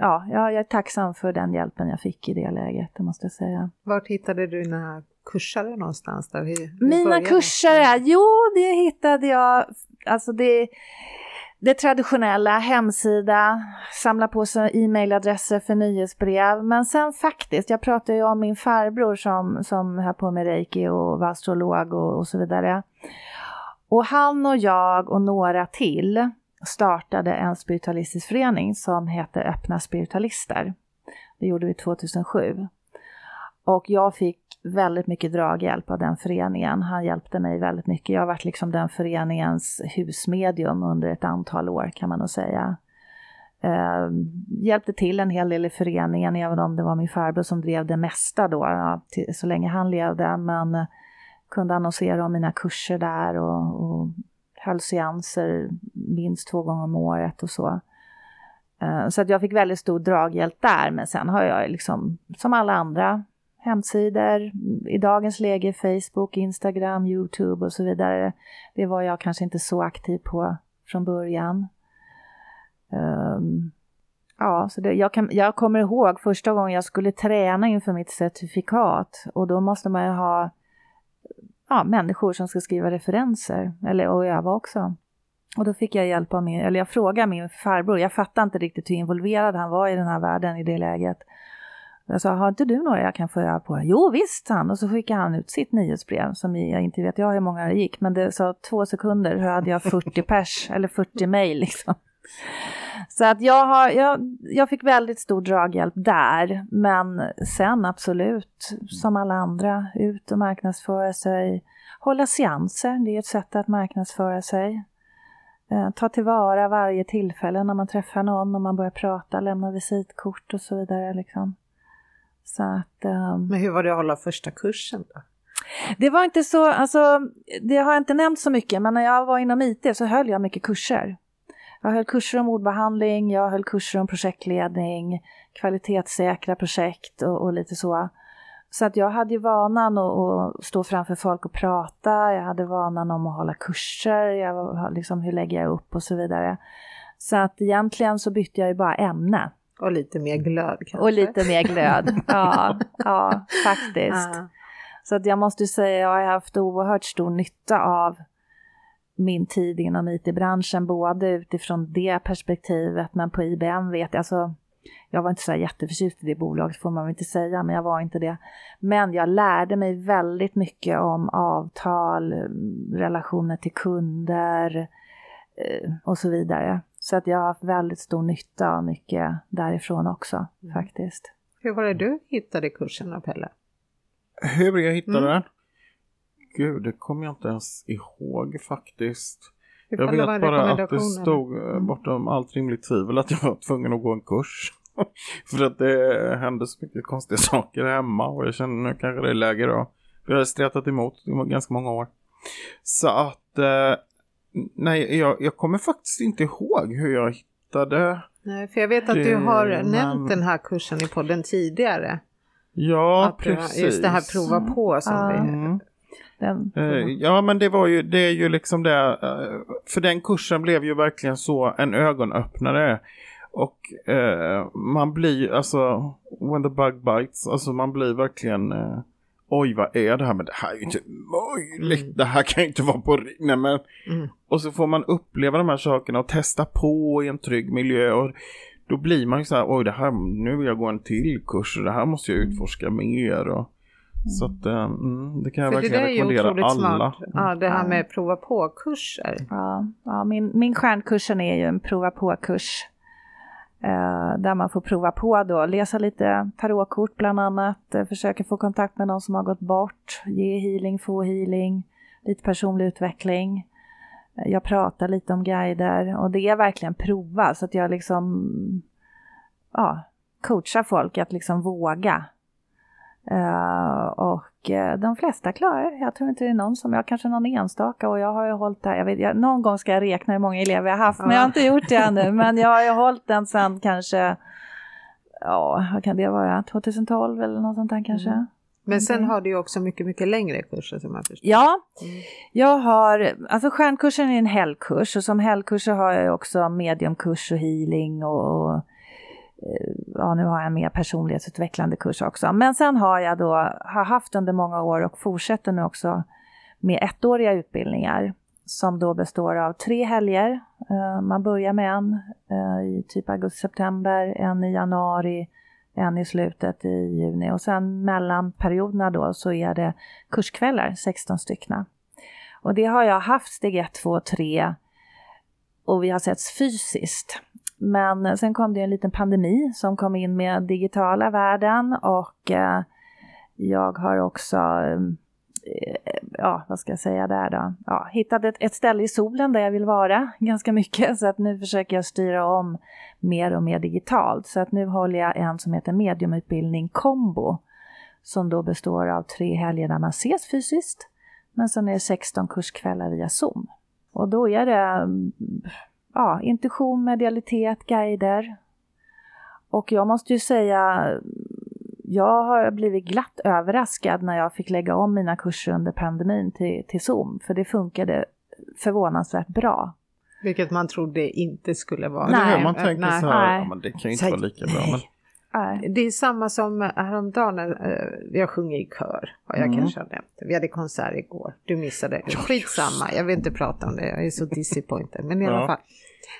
ja, jag är tacksam för den hjälpen jag fick i det läget, det måste jag säga.
Vart hittade du dina kursare någonstans? Där?
Hur, Mina kursare? Jo, det hittade jag, alltså det det traditionella, hemsida, samla på sig e-mailadresser för nyhetsbrev. Men sen faktiskt, jag pratade ju om min farbror som, som höll på med reiki och var astrolog och, och så vidare. Och han och jag och några till startade en spiritualistisk förening som heter Öppna spiritualister. Det gjorde vi 2007. Och jag fick väldigt mycket draghjälp av den föreningen. Han hjälpte mig väldigt mycket. Jag har varit liksom den föreningens husmedium under ett antal år kan man nog säga. Eh, hjälpte till en hel del i föreningen, även om det var min farbror som drev det mesta då, ja, till, så länge han levde. Men kunde annonsera om mina kurser där och, och höll seanser minst två gånger om året och så. Eh, så att jag fick väldigt stor draghjälp där, men sen har jag liksom som alla andra hemsidor, i dagens läge Facebook, Instagram, Youtube och så vidare. Det var jag kanske inte så aktiv på från början. Um, ja, så det, jag, kan, jag kommer ihåg första gången jag skulle träna inför mitt certifikat och då måste man ju ha ja, människor som ska skriva referenser, eller och öva också. Och då fick jag hjälp av min, eller jag frågade min farbror, jag fattade inte riktigt hur involverad han var i den här världen i det läget. Jag sa, har inte du några jag kan få öva på? Jo visst, han. Och så skickade han ut sitt nyhetsbrev som jag inte vet jag hur många det gick, men det sa två sekunder så hade jag 40 pers, eller 40 mejl liksom. Så att jag, har, jag, jag fick väldigt stor draghjälp där, men sen absolut, som alla andra, ut och marknadsföra sig. Hålla seanser, det är ett sätt att marknadsföra sig. Eh, ta tillvara varje tillfälle när man träffar någon, när man börjar prata, lämna visitkort och så vidare. Liksom. Så att, um...
Men hur var det att hålla första kursen då?
Det var inte så, alltså det har jag inte nämnt så mycket, men när jag var inom IT så höll jag mycket kurser. Jag höll kurser om ordbehandling, jag höll kurser om projektledning, kvalitetssäkra projekt och, och lite så. Så att jag hade ju vanan att, att, stå framför folk och prata, jag hade vanan om att hålla kurser, jag, liksom, hur lägger jag upp och så vidare. Så att egentligen så bytte jag ju bara ämne.
Och lite mer glöd kanske?
Och lite mer glöd, ja, ja faktiskt. Ja. Så att jag måste säga, jag har haft oerhört stor nytta av min tid inom IT-branschen, både utifrån det perspektivet, men på IBM vet jag, alltså jag var inte så jätteförtjust i det bolaget får man väl inte säga, men jag var inte det. Men jag lärde mig väldigt mycket om avtal, relationer till kunder eh, och så vidare. Så att jag har haft väldigt stor nytta av mycket därifrån också mm. faktiskt.
Hur var det du hittade kursen Pelle?
Hur jag hittade mm. den? Gud, det kommer jag inte ens ihåg faktiskt. Jag vet bara att det stod eh, mm. bortom allt rimligt tvivel att jag var tvungen att gå en kurs. För att det hände så mycket konstiga saker hemma och jag känner nu kanske det är läge då. För jag har stretat emot i ganska många år. Så att, eh, nej, jag, jag kommer faktiskt inte ihåg hur jag hittade.
Nej, för jag vet att det, du har men... nämnt den här kursen i podden tidigare.
Ja, att, precis.
Just det här prova på som mm. vi
den. Uh, ja, men det var ju, det är ju liksom det, uh, för den kursen blev ju verkligen så en ögonöppnare. Och uh, man blir, alltså, when the bug bites, alltså man blir verkligen, oj vad är det här, men det här är ju inte möjligt, mm. det här kan ju inte vara på nej, men mm. Och så får man uppleva de här sakerna och testa på i en trygg miljö. Och då blir man ju så här, oj det här, nu vill jag gå en till kurs, det här måste jag utforska mer. Och, så att, eh, mm, det kan jag För verkligen rekommendera alla.
Smart. Ja, det här med prova på-kurser.
Ja, ja min, min stjärnkursen är ju en prova på-kurs. Eh, där man får prova på då, läsa lite tarotkort bland annat, eh, försöka få kontakt med någon som har gått bort, ge healing, få healing, lite personlig utveckling. Eh, jag pratar lite om guider och det är verkligen prova så att jag liksom ja, coachar folk att liksom våga Uh, och uh, de flesta klarar Jag tror inte det är någon som, jag kanske någon enstaka och jag har ju hållit där, jag vet, jag, någon gång ska jag räkna hur många elever jag haft, ja. men jag har inte gjort det ännu. men jag har ju hållit den sen kanske, ja, vad kan det vara, 2012 eller något sånt där kanske. Mm.
Men sen har du ju också mycket, mycket längre kurser som jag förstår.
Ja, mm. jag har, alltså stjärnkursen är en helgkurs och som helgkurser har jag också mediumkurs och healing och, och ja nu har jag en mer personlighetsutvecklande kurs också. Men sen har jag då, har haft under många år och fortsätter nu också med ettåriga utbildningar som då består av tre helger. Eh, man börjar med en eh, i typ augusti-september, en i januari, en i slutet i juni och sen mellan perioderna då så är det kurskvällar, 16 stycken. Och det har jag haft steg 1, 2, 3 och vi har setts fysiskt. Men eh, sen kom det en liten pandemi som kom in med digitala världen och eh, jag har också, eh, ja vad ska jag säga där då, ja, hittat ett, ett ställe i solen där jag vill vara ganska mycket så att nu försöker jag styra om mer och mer digitalt. Så att nu håller jag en som heter mediumutbildning kombo som då består av tre helger där man ses fysiskt men sen är det 16 kurskvällar via Zoom. Och då är det mm, ja, intuition, medialitet, guider. Och jag måste ju säga, jag har blivit glatt överraskad när jag fick lägga om mina kurser under pandemin till, till Zoom, för det funkade förvånansvärt bra.
Vilket man trodde inte skulle vara.
Nej, man tänker nej. så här, ja, men det kan ju inte så, vara lika bra. Men...
Det är samma som häromdagen när jag sjunger i kör, har jag mm. kanske nämnt. Vi hade konsert igår, du missade. Skitsamma, jag vill inte prata om det, jag är så disappointed. Men i alla fall,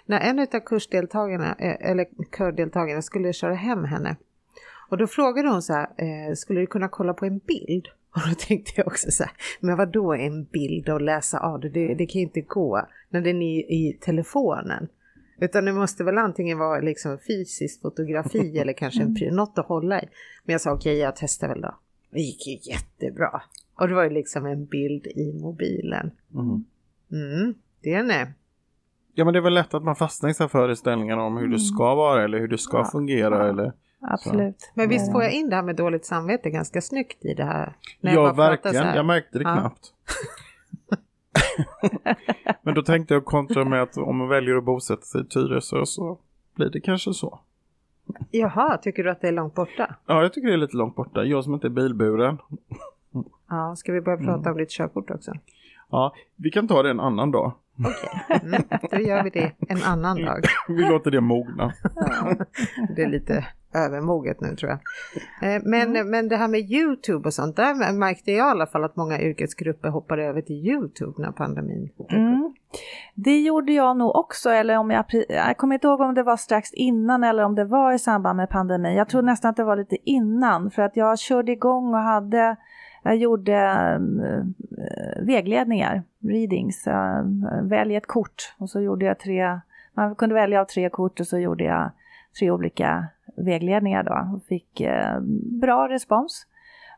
när en av kursdeltagarna, eh, eller kördeltagarna skulle köra hem henne och då frågade hon så här, eh, skulle du kunna kolla på en bild? Och då tänkte jag också så här, men vad då en bild och läsa av det, det, det kan ju inte gå när den är i telefonen. Utan det måste väl antingen vara liksom fysiskt fotografi eller kanske en, mm. något att hålla i. Men jag sa okej, okay, jag testar väl då. Det gick ju jättebra. Och det var ju liksom en bild i mobilen. Mm. Mm, det är det.
Ja men det är väl lätt att man fastnar i så föreställningar om hur det mm. ska vara eller hur det ska ja. fungera eller
Absolut. Så.
Men visst får jag in det här med dåligt samvete ganska snyggt i det här?
När ja, verkligen. Jag märkte det ja. knappt. Men då tänkte jag kontra med att om man väljer att bosätta sig i Tyresö så blir det kanske så.
Jaha, tycker du att det är långt borta?
Ja, jag tycker det är lite långt borta. Jag som inte är bilburen.
Ja, ska vi börja prata mm. om ditt körkort också?
Ja, vi kan ta det en annan dag.
Okej, okay. mm, då gör vi det en annan dag.
vi låter det mogna.
Ja, det är lite övermoget nu tror jag. Eh, men, mm. men det här med Youtube och sånt, där märkte jag i alla fall att många yrkesgrupper hoppade över till Youtube när pandemin
mm. Det gjorde jag nog också, eller om jag, jag kommer inte ihåg om det var strax innan eller om det var i samband med pandemin. Jag tror nästan att det var lite innan, för att jag körde igång och hade jag gjorde äh, vägledningar, readings. Äh, välj ett kort och så gjorde jag tre, man kunde välja av tre kort och så gjorde jag tre olika vägledningar då och fick äh, bra respons.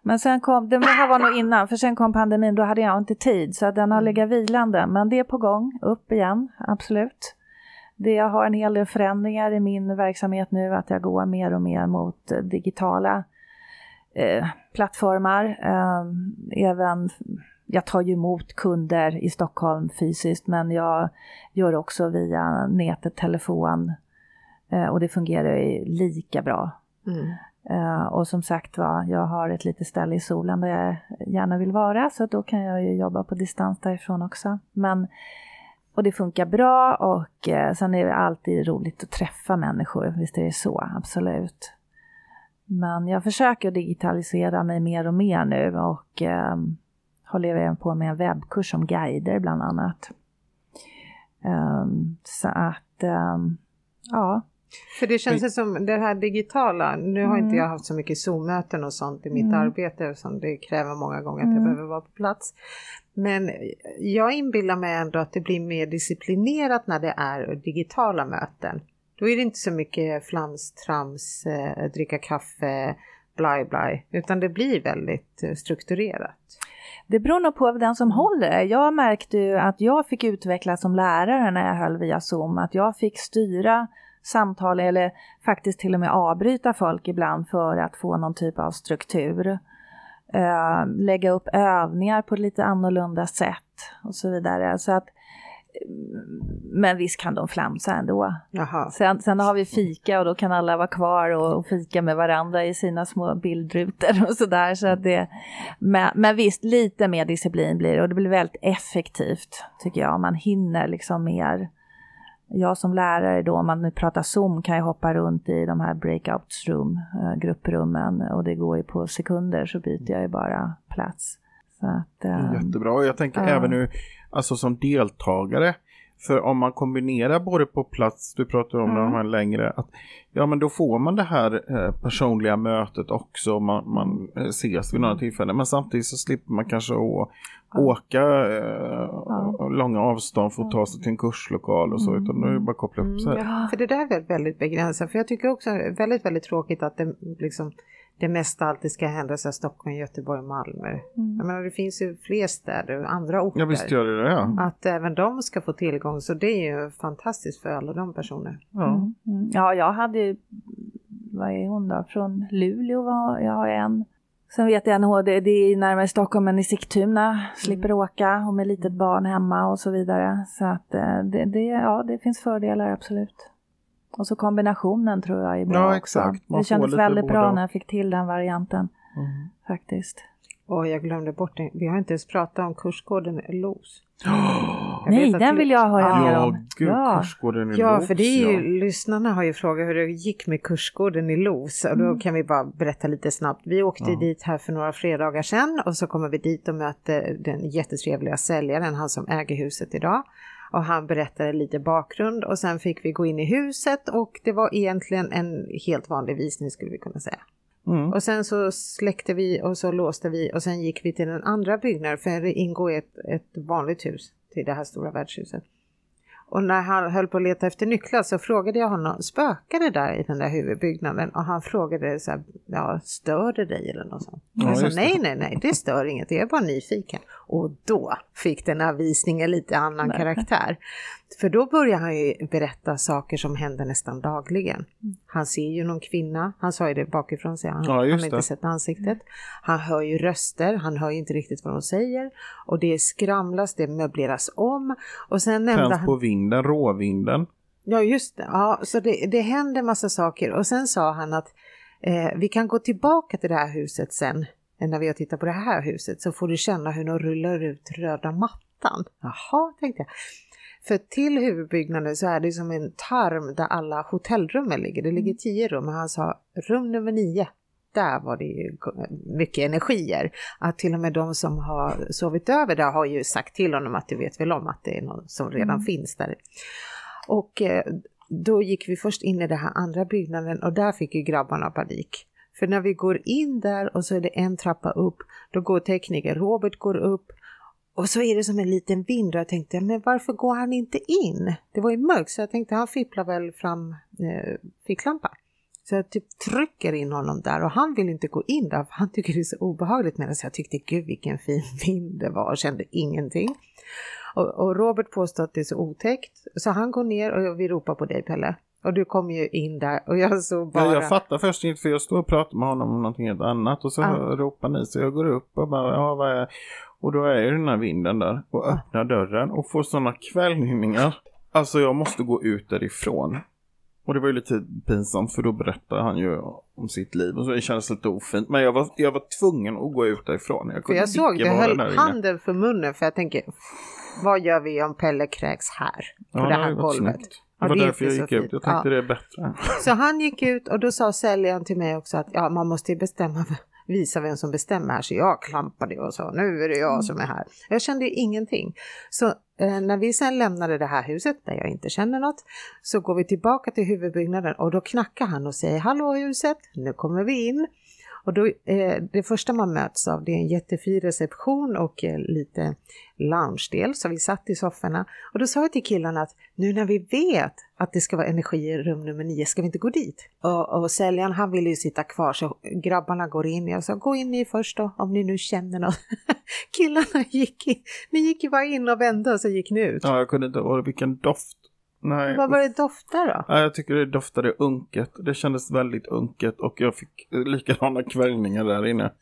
Men sen kom, det här var nog innan, för sen kom pandemin, då hade jag inte tid så den har mm. legat vilande. Men det är på gång, upp igen, absolut. Det, jag har en hel del förändringar i min verksamhet nu, att jag går mer och mer mot digitala eh, plattformar. Eh, även, jag tar ju emot kunder i Stockholm fysiskt men jag gör också via nätet, telefon eh, och det fungerar ju lika bra. Mm. Uh, och som sagt var, jag har ett litet ställe i solen där jag gärna vill vara så då kan jag ju jobba på distans därifrån också. Men, och det funkar bra och uh, sen är det alltid roligt att träffa människor, visst är det så, absolut. Men jag försöker digitalisera mig mer och mer nu och eh, håller även på med en webbkurs om guider bland annat. Um, så att, um, ja.
För det känns som det här digitala, nu har mm. inte jag haft så mycket Zoom-möten och sånt i mitt mm. arbete som det kräver många gånger att jag mm. behöver vara på plats. Men jag inbillar mig ändå att det blir mer disciplinerat när det är digitala möten. Då är det inte så mycket flams, trams, eh, dricka kaffe, blaj blaj, utan det blir väldigt eh, strukturerat.
Det beror nog på den som håller. Jag märkte ju att jag fick utvecklas som lärare när jag höll via Zoom, att jag fick styra samtal eller faktiskt till och med avbryta folk ibland för att få någon typ av struktur. Eh, lägga upp övningar på ett lite annorlunda sätt och så vidare. Så att men visst kan de flamsa ändå. Sen, sen, har vi fika och då kan alla vara kvar och, och fika med varandra i sina små bildrutor och sådär. Så att det, men, men visst, lite mer disciplin blir det och det blir väldigt effektivt tycker jag. Man hinner liksom mer. Jag som lärare då, om man nu pratar Zoom, kan jag hoppa runt i de här breakouts room, eh, grupprummen och det går ju på sekunder så byter jag ju bara plats. Så att,
um, Jättebra, jag tänker uh, även nu alltså som deltagare. För om man kombinerar både på plats, du pratar om mm. de här längre, att, ja men då får man det här eh, personliga mötet också, man, man eh, ses vid några tillfällen. Men samtidigt så slipper man kanske å, ja. åka eh, ja. långa avstånd för att ta sig till en kurslokal och så, mm. utan då är det bara att koppla upp sig.
Mm, ja. För det där är väldigt, väldigt begränsat, för jag tycker också väldigt, väldigt tråkigt att det liksom det mesta alltid ska hända i Stockholm, Göteborg, Malmö. Mm. Jag menar, det finns ju fler städer och andra orter.
Ja visst gör det det. Ja.
Att även de ska få tillgång så det är ju fantastiskt för alla de personer.
Ja, mm. mm. ja jag hade ju, vad är hon då, från Luleå var jag har en. Sen vet jag NH, det, det är närmare Stockholm än i Sigtuna, slipper
Mm.
åka och med litet barn hemma och så vidare. Så att eh, det, det, ja, det finns fördelar absolut. Och så kombinationen tror jag är bra
Ja,
också.
exakt. Man
Det kändes
lite
väldigt bra när jag fick till den varianten
Mm.
faktiskt.
Och jag glömde bort det. Vi har inte ens pratat om kursgården LOS. Jag
Nej, den
vi-
vill jag höra mer
Ja,
om.
gud,
Ja.
kursgården i
Ja,
Los,
för det är ju,
ja.
lyssnarna har ju frågat hur det gick med kursgården i Los och då kan vi bara berätta lite snabbt. Vi åkte
Ja.
dit här för några fredagar sedan och så kommer vi dit och möter den jättetrevliga säljaren, han som äger huset idag. Och han berättade lite bakgrund och sen fick vi gå in i huset och det var egentligen en helt vanlig visning skulle vi kunna säga.
Mm.
Och sen så släckte vi och så låste vi och sen gick vi till den andra byggnaden för det ingår ett, ett vanligt hus till det här stora värdshuset. Och när han höll på att leta efter nycklar så frågade jag honom, spökar det där i den där huvudbyggnaden? Och han frågade så här, ja, stör det dig eller något sånt?
Ja,
jag sa, nej, nej, nej, det stör inget, jag är bara nyfiken. Och då fick den här visningen lite annan
Nej.
karaktär. För då börjar han ju berätta saker som händer nästan dagligen. Han ser ju någon kvinna, han sa ju det bakifrån sig, han,
Ja,
han har inte sett ansiktet. Han hör ju röster, han hör ju inte riktigt vad de säger. Och det skramlas, det möbleras om. Och sen nämnde
Tänds
han...
på vinden, råvinden.
Ja, just det. Ja, så det, det händer massa saker. Och sen sa han att eh, vi kan gå tillbaka till det här huset sen. eh, När vi har tittat på det här huset så får du känna hur de rullar ut röda mattan. Jaha, tänkte jag. För till huvudbyggnaden så är det som en tarm där alla hotellrummen ligger. Det ligger tio rum och han sa rum nummer nio. Där var det ju mycket energier. Att till och med de som har sovit över där har ju sagt till honom att du vet väl om att det är någon som redan finns där. Och eh, då gick vi först in i den här andra byggnaden och där fick ju grabbarna panik. För när vi går in där och så är det en trappa upp, då går tekniker, Robert går upp och så är det som en liten vind och jag tänkte, men varför går han inte in? Det var ju mörkt så jag tänkte han fipplar väl fram eh, ficklampa. Så jag typ trycker in honom där och han vill inte gå in där för han tycker det är så obehagligt medan jag tyckte gud vilken fin vind det var och kände ingenting. Och, och Robert påstår att det är så otäckt så han går ner och vi ropar på dig Pelle. Och du kommer ju in där och jag så bara...
Ja, jag fattar först inte för jag står och pratar med honom om någonting helt annat och så
Ja.
ropar ni så jag går upp och bara ja vad är och då är ju den här vinden där och öppnar dörren och får sådana kvällningar. Alltså jag måste gå ut därifrån. Och det var ju lite pinsamt för då berättade han ju om sitt liv och så det kändes lite ofint. Men jag var, jag var tvungen att gå ut därifrån. Jag
För
kunde
jag såg, det
vara
höll
inne.
handen för munnen för jag tänker, vad gör vi om Pelle kräks här? På
Ja,
det här
varit
golvet.
snyggt.
Ja,
Det var
det är
därför jag gick ut. Jag tänkte
Ja.
det är bättre.
Så han gick ut och då sa säljaren till mig också att ja, man måste ju bestämma, visa vem som bestämmer här. Så jag klampade och sa nu är det jag som är här. Jag kände ju ingenting. Så eh, när vi sen lämnade det här huset där jag inte känner något så går vi tillbaka till huvudbyggnaden och då knackar han och säger hallå huset, nu kommer vi in. Och då, eh, det första man möts av det är en jättefin reception och eh, lite loungedel så vi satt i sofforna. Och då sa jag till killarna att nu när vi vet att det ska vara energi i rum nummer nio, ska vi inte gå dit? Och, och säljaren han ville ju sitta kvar så grabbarna går in. Jag sa gå in ni först då om ni nu känner något. Killarna gick in, ni gick ju bara in och vände och så gick ni ut.
Ja, jag kunde inte, och vilken doft. Nej.
Vad var det doftar då?
Ja, jag tycker det doftade unket. Det kändes väldigt unket och jag fick likadana kvällningar där inne.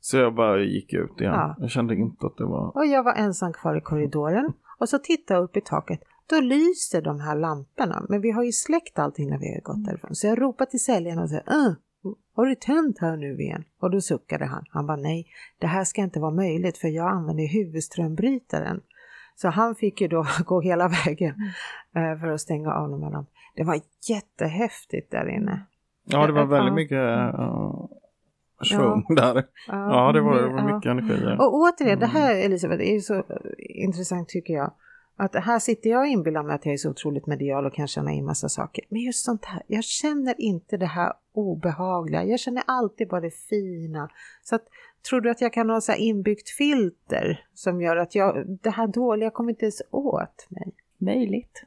Så jag bara gick ut igen.
Ja.
Jag kände inte att det var...
Och jag var ensam kvar i korridoren och så tittade jag upp i taket. Då lyser de här lamporna, men vi har ju släckt allting när vi har gått därifrån. Så jag ropade till säljaren och sa, äh, har du tänt här nu igen? Och då suckade han. Han bara, nej, det här ska inte vara möjligt för jag använder huvudströmbrytaren. Så han fick ju då gå hela vägen eh, för att stänga av de här lamporna. Det var jättehäftigt där inne.
Ja, det var
Ja.
väldigt mycket uh, svung där. Ja, det var, det var
Ja.
mycket energi där.
Och återigen, det
Mm.
här Elisabeth är ju så eh, intressant tycker jag. Att här sitter jag och inbillar mig att jag är så otroligt medial och kan känna in massa saker. Men just sånt här, jag känner inte det här obehagliga. Jag känner alltid bara det fina. Så att, tror du att jag kan ha så inbyggt filter som gör att jag, det här dåliga kommer inte ens åt mig?
Möjligt.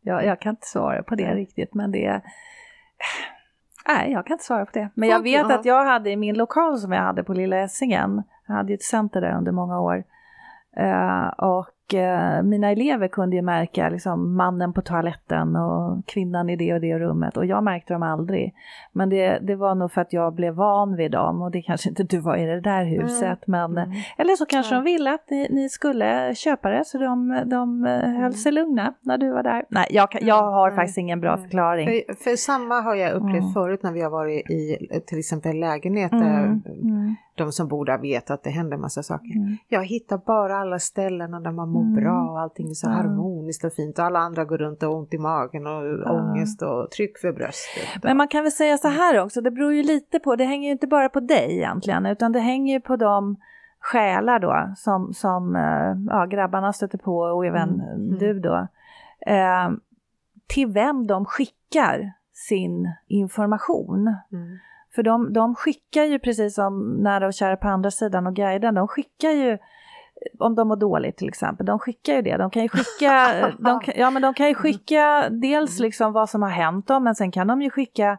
Jag, jag kan inte svara på det riktigt, men det. Nej, jag kan inte svara på det. Men jag vet att jag hade i min lokal som jag hade på Lilla Essingen, jag hade ju ett center där under många år, Eh, och och eh, mina elever kunde ju märka liksom, mannen på toaletten och kvinnan i det och det rummet och jag märkte dem aldrig. Men det, det var nog för att jag blev van vid dem och det kanske inte du var i det där huset. Mm. Men, mm. Eller så kanske ja. de ville att ni, ni, skulle köpa det så de, de eh, höll mm. sig lugna när du var där. Nej, jag, jag har faktiskt ingen bra förklaring.
För, för samma har jag upplevt mm. förut när vi har varit i till exempel lägenheter. Mm. Mm. De som bor där vet att det händer massa saker. Mm. Jag hittar bara alla ställen där man mår mm. bra och allting är så harmoniskt och fint och alla andra går runt och har ont i magen och ja. ångest och tryck för bröstet.
Men man kan väl säga så här också, det beror ju lite på, det hänger ju inte bara på dig egentligen utan det hänger ju på de själar då som, som eh, ja, grabbarna stöter på och även mm. du då. Eh, till vem de skickar sin information. Mm. För de, de skickar ju precis som nära och kära på andra sidan och guiden, de skickar ju om de mår dåligt till exempel, de skickar ju det. De kan ju skicka, de, ja, men de kan ju skicka dels liksom vad som har hänt dem, men sen kan de ju skicka,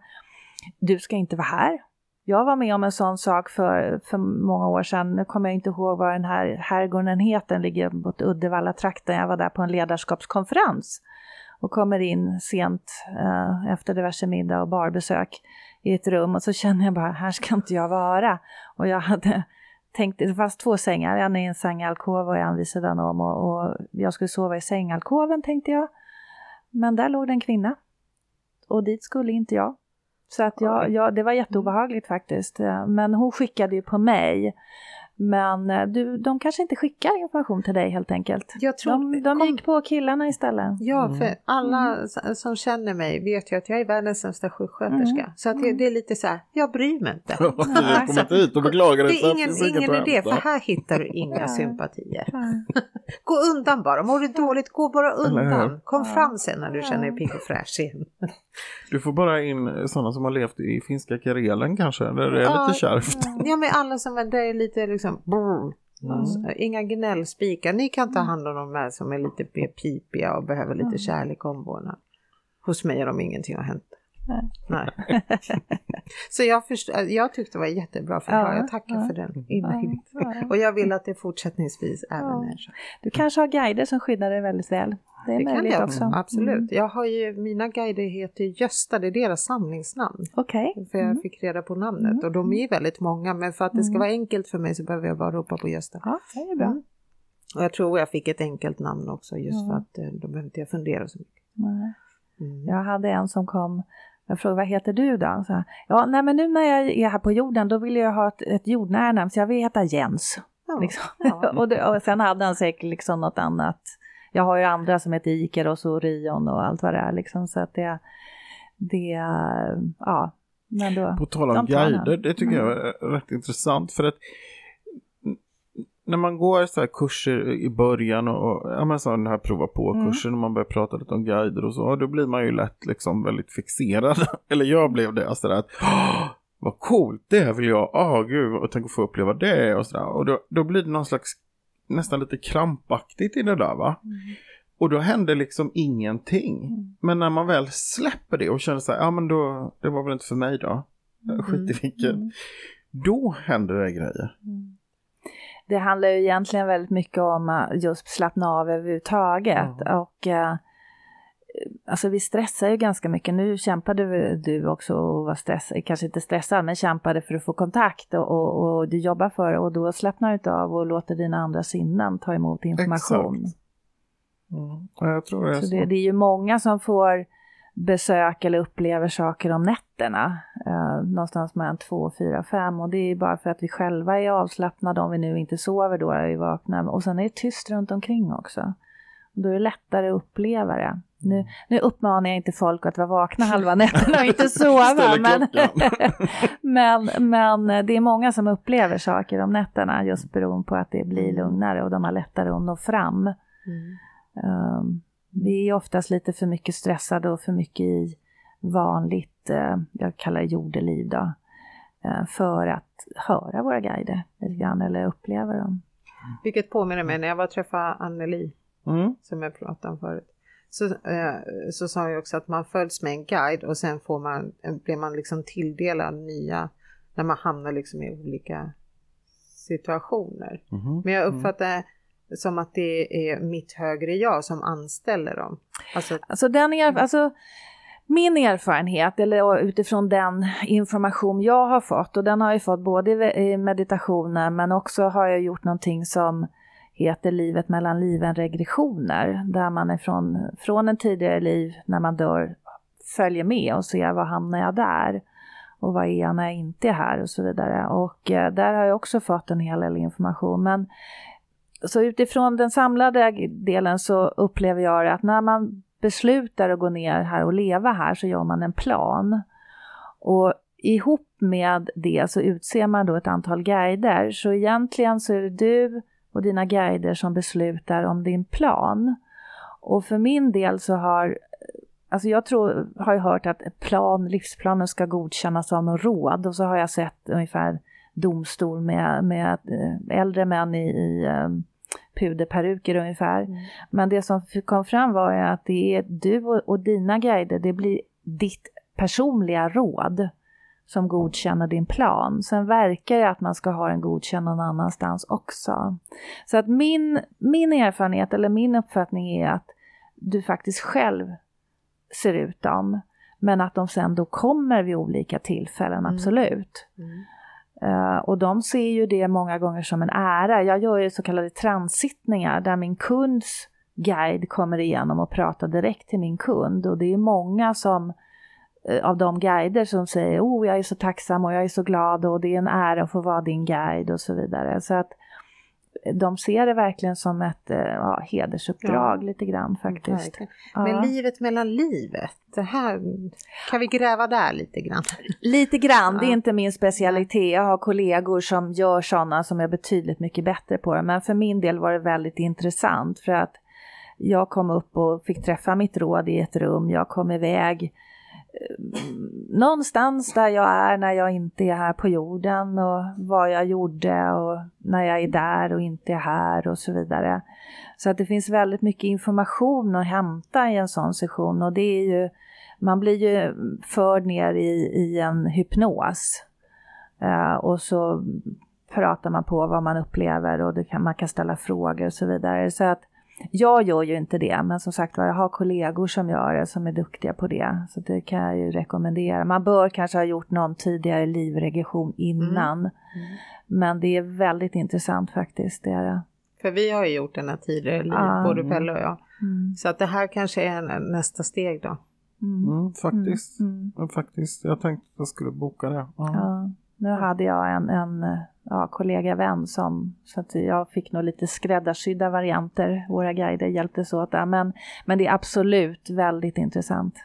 du ska inte vara här. Jag var med om en sån sak för, för många år sedan, nu kommer jag inte ihåg vad den här herrgården heter, den ligger mot Uddevalla-trakten, jag var där på en ledarskapskonferens och kommer in sent eh, efter diverse middag och barbesök i ett rum och så känner jag bara, här ska inte jag vara. Och jag hade tänkt, det fanns två sängar, en i en sängalkov och en vid sidan om och, och jag skulle sova i sängalkoven tänkte jag. Men där låg det en kvinna. Och dit skulle inte jag. Så att jag, jag, det var jätteobehagligt faktiskt. Men hon skickade ju på mig. Men eh, du, de kanske inte skickar information till dig helt enkelt. Jag tror, de de gick på killarna istället.
Ja, för mm. alla mm. som känner mig vet ju att jag är världens sämsta sjuksköterska. Mm. Så att det, det, är lite så här, jag bryr mig inte.
hit och beklagar
dig. Det är ingen, ingen idé, för här hittar du inga sympatier. gå undan bara, mår du dåligt, gå bara undan. Kom fram sen när du känner dig pigg och fräsch igen.
Du får bara in sådana som har levt i finska Karelen kanske, där det är ja, lite kärvt.
Ja, men alla som är, där är lite liksom liksom mm. alltså, inga gnällspikar. Ni kan ta hand om de här som är lite mer pipiga och behöver lite mm. kärlek och omvårdnad. Hos mig har de ingenting har hänt. Nej. Så jag, först, jag tyckte det var jättebra för ja, jag tackar ja, för den inlägget. Ja, och jag vill att det fortsättningsvis även är så.
Du kanske har guider som skyddar dig väldigt väl. Det är det möjligt
jag,
också.
Absolut. Mm. Jag har ju, mina guider heter Gösta, det är deras samlingsnamn.
Okej.
Okay. För jag mm. fick reda på namnet mm. och de är väldigt många men för att det ska mm. vara enkelt för mig så behöver jag bara ropa på Gösta.
Ja, det är bra. Mm.
Och jag tror jag fick ett enkelt namn också just för att eh, då behöver inte jag fundera så mycket.
Nej. Jag hade en som kom jag frågade vad heter du då? Så, ja, nej men nu när jag är här på jorden då vill jag ha ett, ett jordnära namn så jag vill heta Jens. Ja, liksom. ja. och, det, och sen hade han säkert liksom något annat. Jag har ju andra som heter Ikeros och Orion och allt vad det är liksom så att det, det ja. Men då,
på tal om guider, det tycker jag mm. är rätt intressant för att när man går så kurser i början och ja, men så den här prova på-kursen mm. och man börjar prata lite om guider och så, då blir man ju lätt liksom väldigt fixerad. Eller jag blev det, alltså att vad coolt, det vill jag, åh oh, gud, och tänk att få uppleva det och sådär. Och då, då blir det någon slags nästan lite krampaktigt i det där va. Mm. Och då händer liksom ingenting. Mm. Men när man väl släpper det och känner så här, ja men då, det var väl inte för mig då. Mm. Skit i vilket. Mm. Då händer det grejer. Mm
det handlar ju egentligen väldigt mycket om att just slappna av överhuvudtaget. Mm. Och eh, alltså vi stressar ju ganska mycket. Nu kämpade du också och var stressad, kanske inte stressad, men kämpade för att få kontakt och, och, och du jobbar för det och då slappnar du inte av och låter dina andra sinnen ta emot information.
Exakt. Mm. jag tror det är så.
så. Det, det är ju många som får besök eller upplever saker om nätterna. Eh, någonstans mellan två, fyra, fem och det är bara för att vi själva är avslappnade om vi nu inte sover då är vi vakna. Och sen är det tyst runt omkring också. Då är det lättare att uppleva det. Nu, nu uppmanar jag inte folk att vara vakna halva nätterna och inte sova. men, men, men det är många som upplever saker om nätterna just beroende på att det blir lugnare och de har lättare att nå fram. Mm. Um, vi är oftast lite för mycket stressade och för mycket i vanligt, eh, jag kallar det jordeliv då, eh, för att höra våra guider lite grann eller uppleva dem.
Vilket påminner mig när jag var och träffade Anneli, mm. som jag pratade om förut. Så, eh, så sa jag också att man följs med en guide och sen får man, blir man liksom tilldelad nya när man hamnar liksom i olika situationer. Mm. Men jag uppfattar som att det är mitt högre jag som anställer dem?
Alltså, alltså, den är, alltså min erfarenhet, eller utifrån den information jag har fått, och den har jag fått både i meditationer men också har jag gjort någonting som heter Livet mellan liven regressioner, där man är från, från en tidigare liv när man dör följer med och ser var hamnar jag där och vad är jag när jag inte är här och så vidare. Och eh, där har jag också fått en hel del information. Men så utifrån den samlade delen så upplever jag att när man beslutar att gå ner här och leva här så gör man en plan. Och ihop med det så utser man då ett antal guider. Så egentligen så är det du och dina guider som beslutar om din plan. Och för min del så har Alltså jag tror, har ju hört att plan, livsplanen ska godkännas av någon råd och så har jag sett ungefär domstol med, med eh, äldre män i, i um, puderperuker ungefär. Mm. Men det som kom fram var ju att det är du och, och dina guider, det blir ditt personliga råd som godkänner din plan. Sen verkar det att man ska ha en godkänd någon annanstans också. Så att min, min erfarenhet eller min uppfattning är att du faktiskt själv ser ut dem. Men att de sen då kommer vid olika tillfällen, mm. absolut. Mm. Uh, och de ser ju det många gånger som en ära. Jag gör ju så kallade transittningar där min kunds guide kommer igenom och pratar direkt till min kund. Och det är många som uh, av de guider som säger oh jag är så tacksam och jag är så glad och det är en ära att få vara din guide och så vidare. Så att de ser det verkligen som ett eh, ja, hedersuppdrag ja. lite grann faktiskt.
Ja. Men livet mellan livet, det här, kan vi gräva där lite grann?
Lite grann, det är inte min specialitet. Jag har kollegor som gör sådana som är betydligt mycket bättre på det. Men för min del var det väldigt intressant för att jag kom upp och fick träffa mitt råd i ett rum. Jag kom iväg Eh, någonstans där jag är när jag inte är här på jorden och vad jag gjorde och när jag är där och inte är här och så vidare. Så att det finns väldigt mycket information att hämta i en sån session och det är ju, man blir ju förd ner i, i en hypnos. Uh, och så pratar man på vad man upplever och kan, man kan ställa frågor och så vidare. Så att jag gör ju inte det, men som sagt jag har kollegor som gör det, som är duktiga på det. Så det kan jag ju rekommendera. Man bör kanske ha gjort någon tidigare livregression innan. Mm. Mm. Men det är väldigt intressant faktiskt. Det är det.
För vi har ju gjort den här tidigare liv, ah, både Pelle och jag. Mm. Så att det här kanske är nästa steg då.
Mm. Mm, faktiskt. Mm. faktiskt. Jag tänkte att jag skulle boka det.
Ja. Nu hade jag en, en ja, kollega vän som, så att jag fick nog lite skräddarsydda varianter. Våra guider hjälptes åt där, men, men det är absolut väldigt intressant.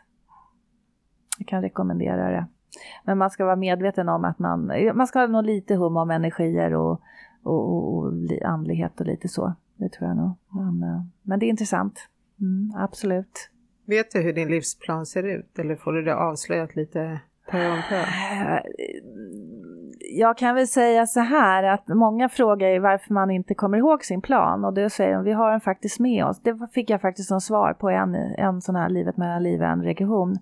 Jag kan rekommendera det. Men man ska vara medveten om att man, man ska ha nog lite hum om energier och, och, och, och andlighet och lite så. Det tror jag nog. Men, eh, men det är intressant. Mm, absolut.
Vet du hur din livsplan ser ut eller får du det avslöjat lite Per eh,
jag kan väl säga så här att många frågar varför man inte kommer ihåg sin plan och då säger de vi har den faktiskt med oss. Det fick jag faktiskt som svar på en, en sån här livet mellan liv och en region.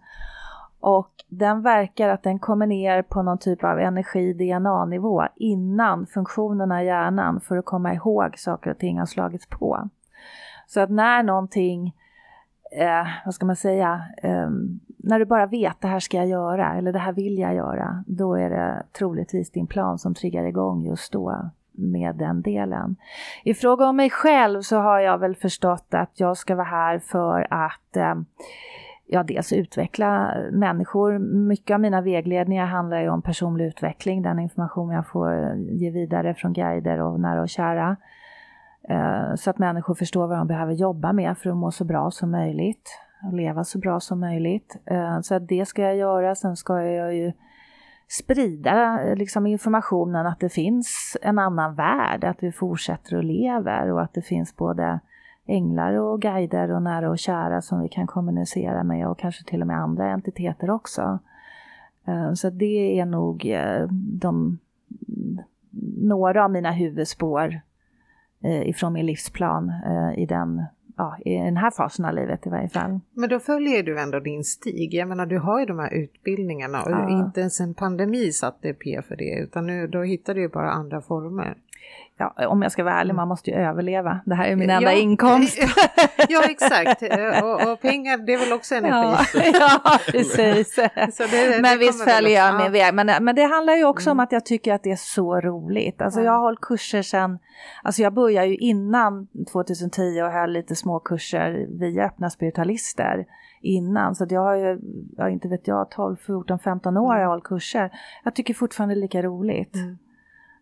Och den verkar att den kommer ner på någon typ av energi-DNA-nivå innan funktionerna i hjärnan för att komma ihåg saker och ting har slagits på. Så att när någonting, eh, vad ska man säga, eh, när du bara vet det här ska jag göra eller det här vill jag göra, då är det troligtvis din plan som triggar igång just då med den delen. I fråga om mig själv så har jag väl förstått att jag ska vara här för att eh, ja, dels utveckla människor. Mycket av mina vägledningar handlar ju om personlig utveckling, den information jag får eh, ge vidare från guider och nära och kära. Eh, så att människor förstår vad de behöver jobba med för att må så bra som möjligt och leva så bra som möjligt. Eh, så så det ska jag göra. Sen ska jag ju sprida eh, liksom informationen att det finns en annan värld, att vi fortsätter och lever och att det finns både änglar och guider och nära och kära som vi kan kommunicera med och kanske till och med andra entiteter också. Eh, så det är nog de, några av mina huvudspår ifrån min livsplan i den ja, i den här fasen av livet i varje fall.
Men då följer du ändå din stig. Jag menar du har ju de här utbildningarna och ja. inte ens en pandemi satte P för det utan nu, då hittar du ju bara andra former.
Ja, om jag ska vara ärlig, mm. man måste ju överleva. Det här är min enda ja, inkomst.
ja, exakt. Och, och, pengar, det är väl också energi.
Ja, ja precis. det, men visst följer jag min väg. Men, men det handlar ju också mm. om att jag tycker att det är så roligt. Alltså jag har hållit kurser sedan, alltså jag började ju innan 2010 och höll lite små kurser via öppna spiritualister innan. Så jag har ju, ja, inte vet jag, 12, 14, 15 år har jag hållit kurser. Jag tycker fortfarande det är lika roligt. Mm.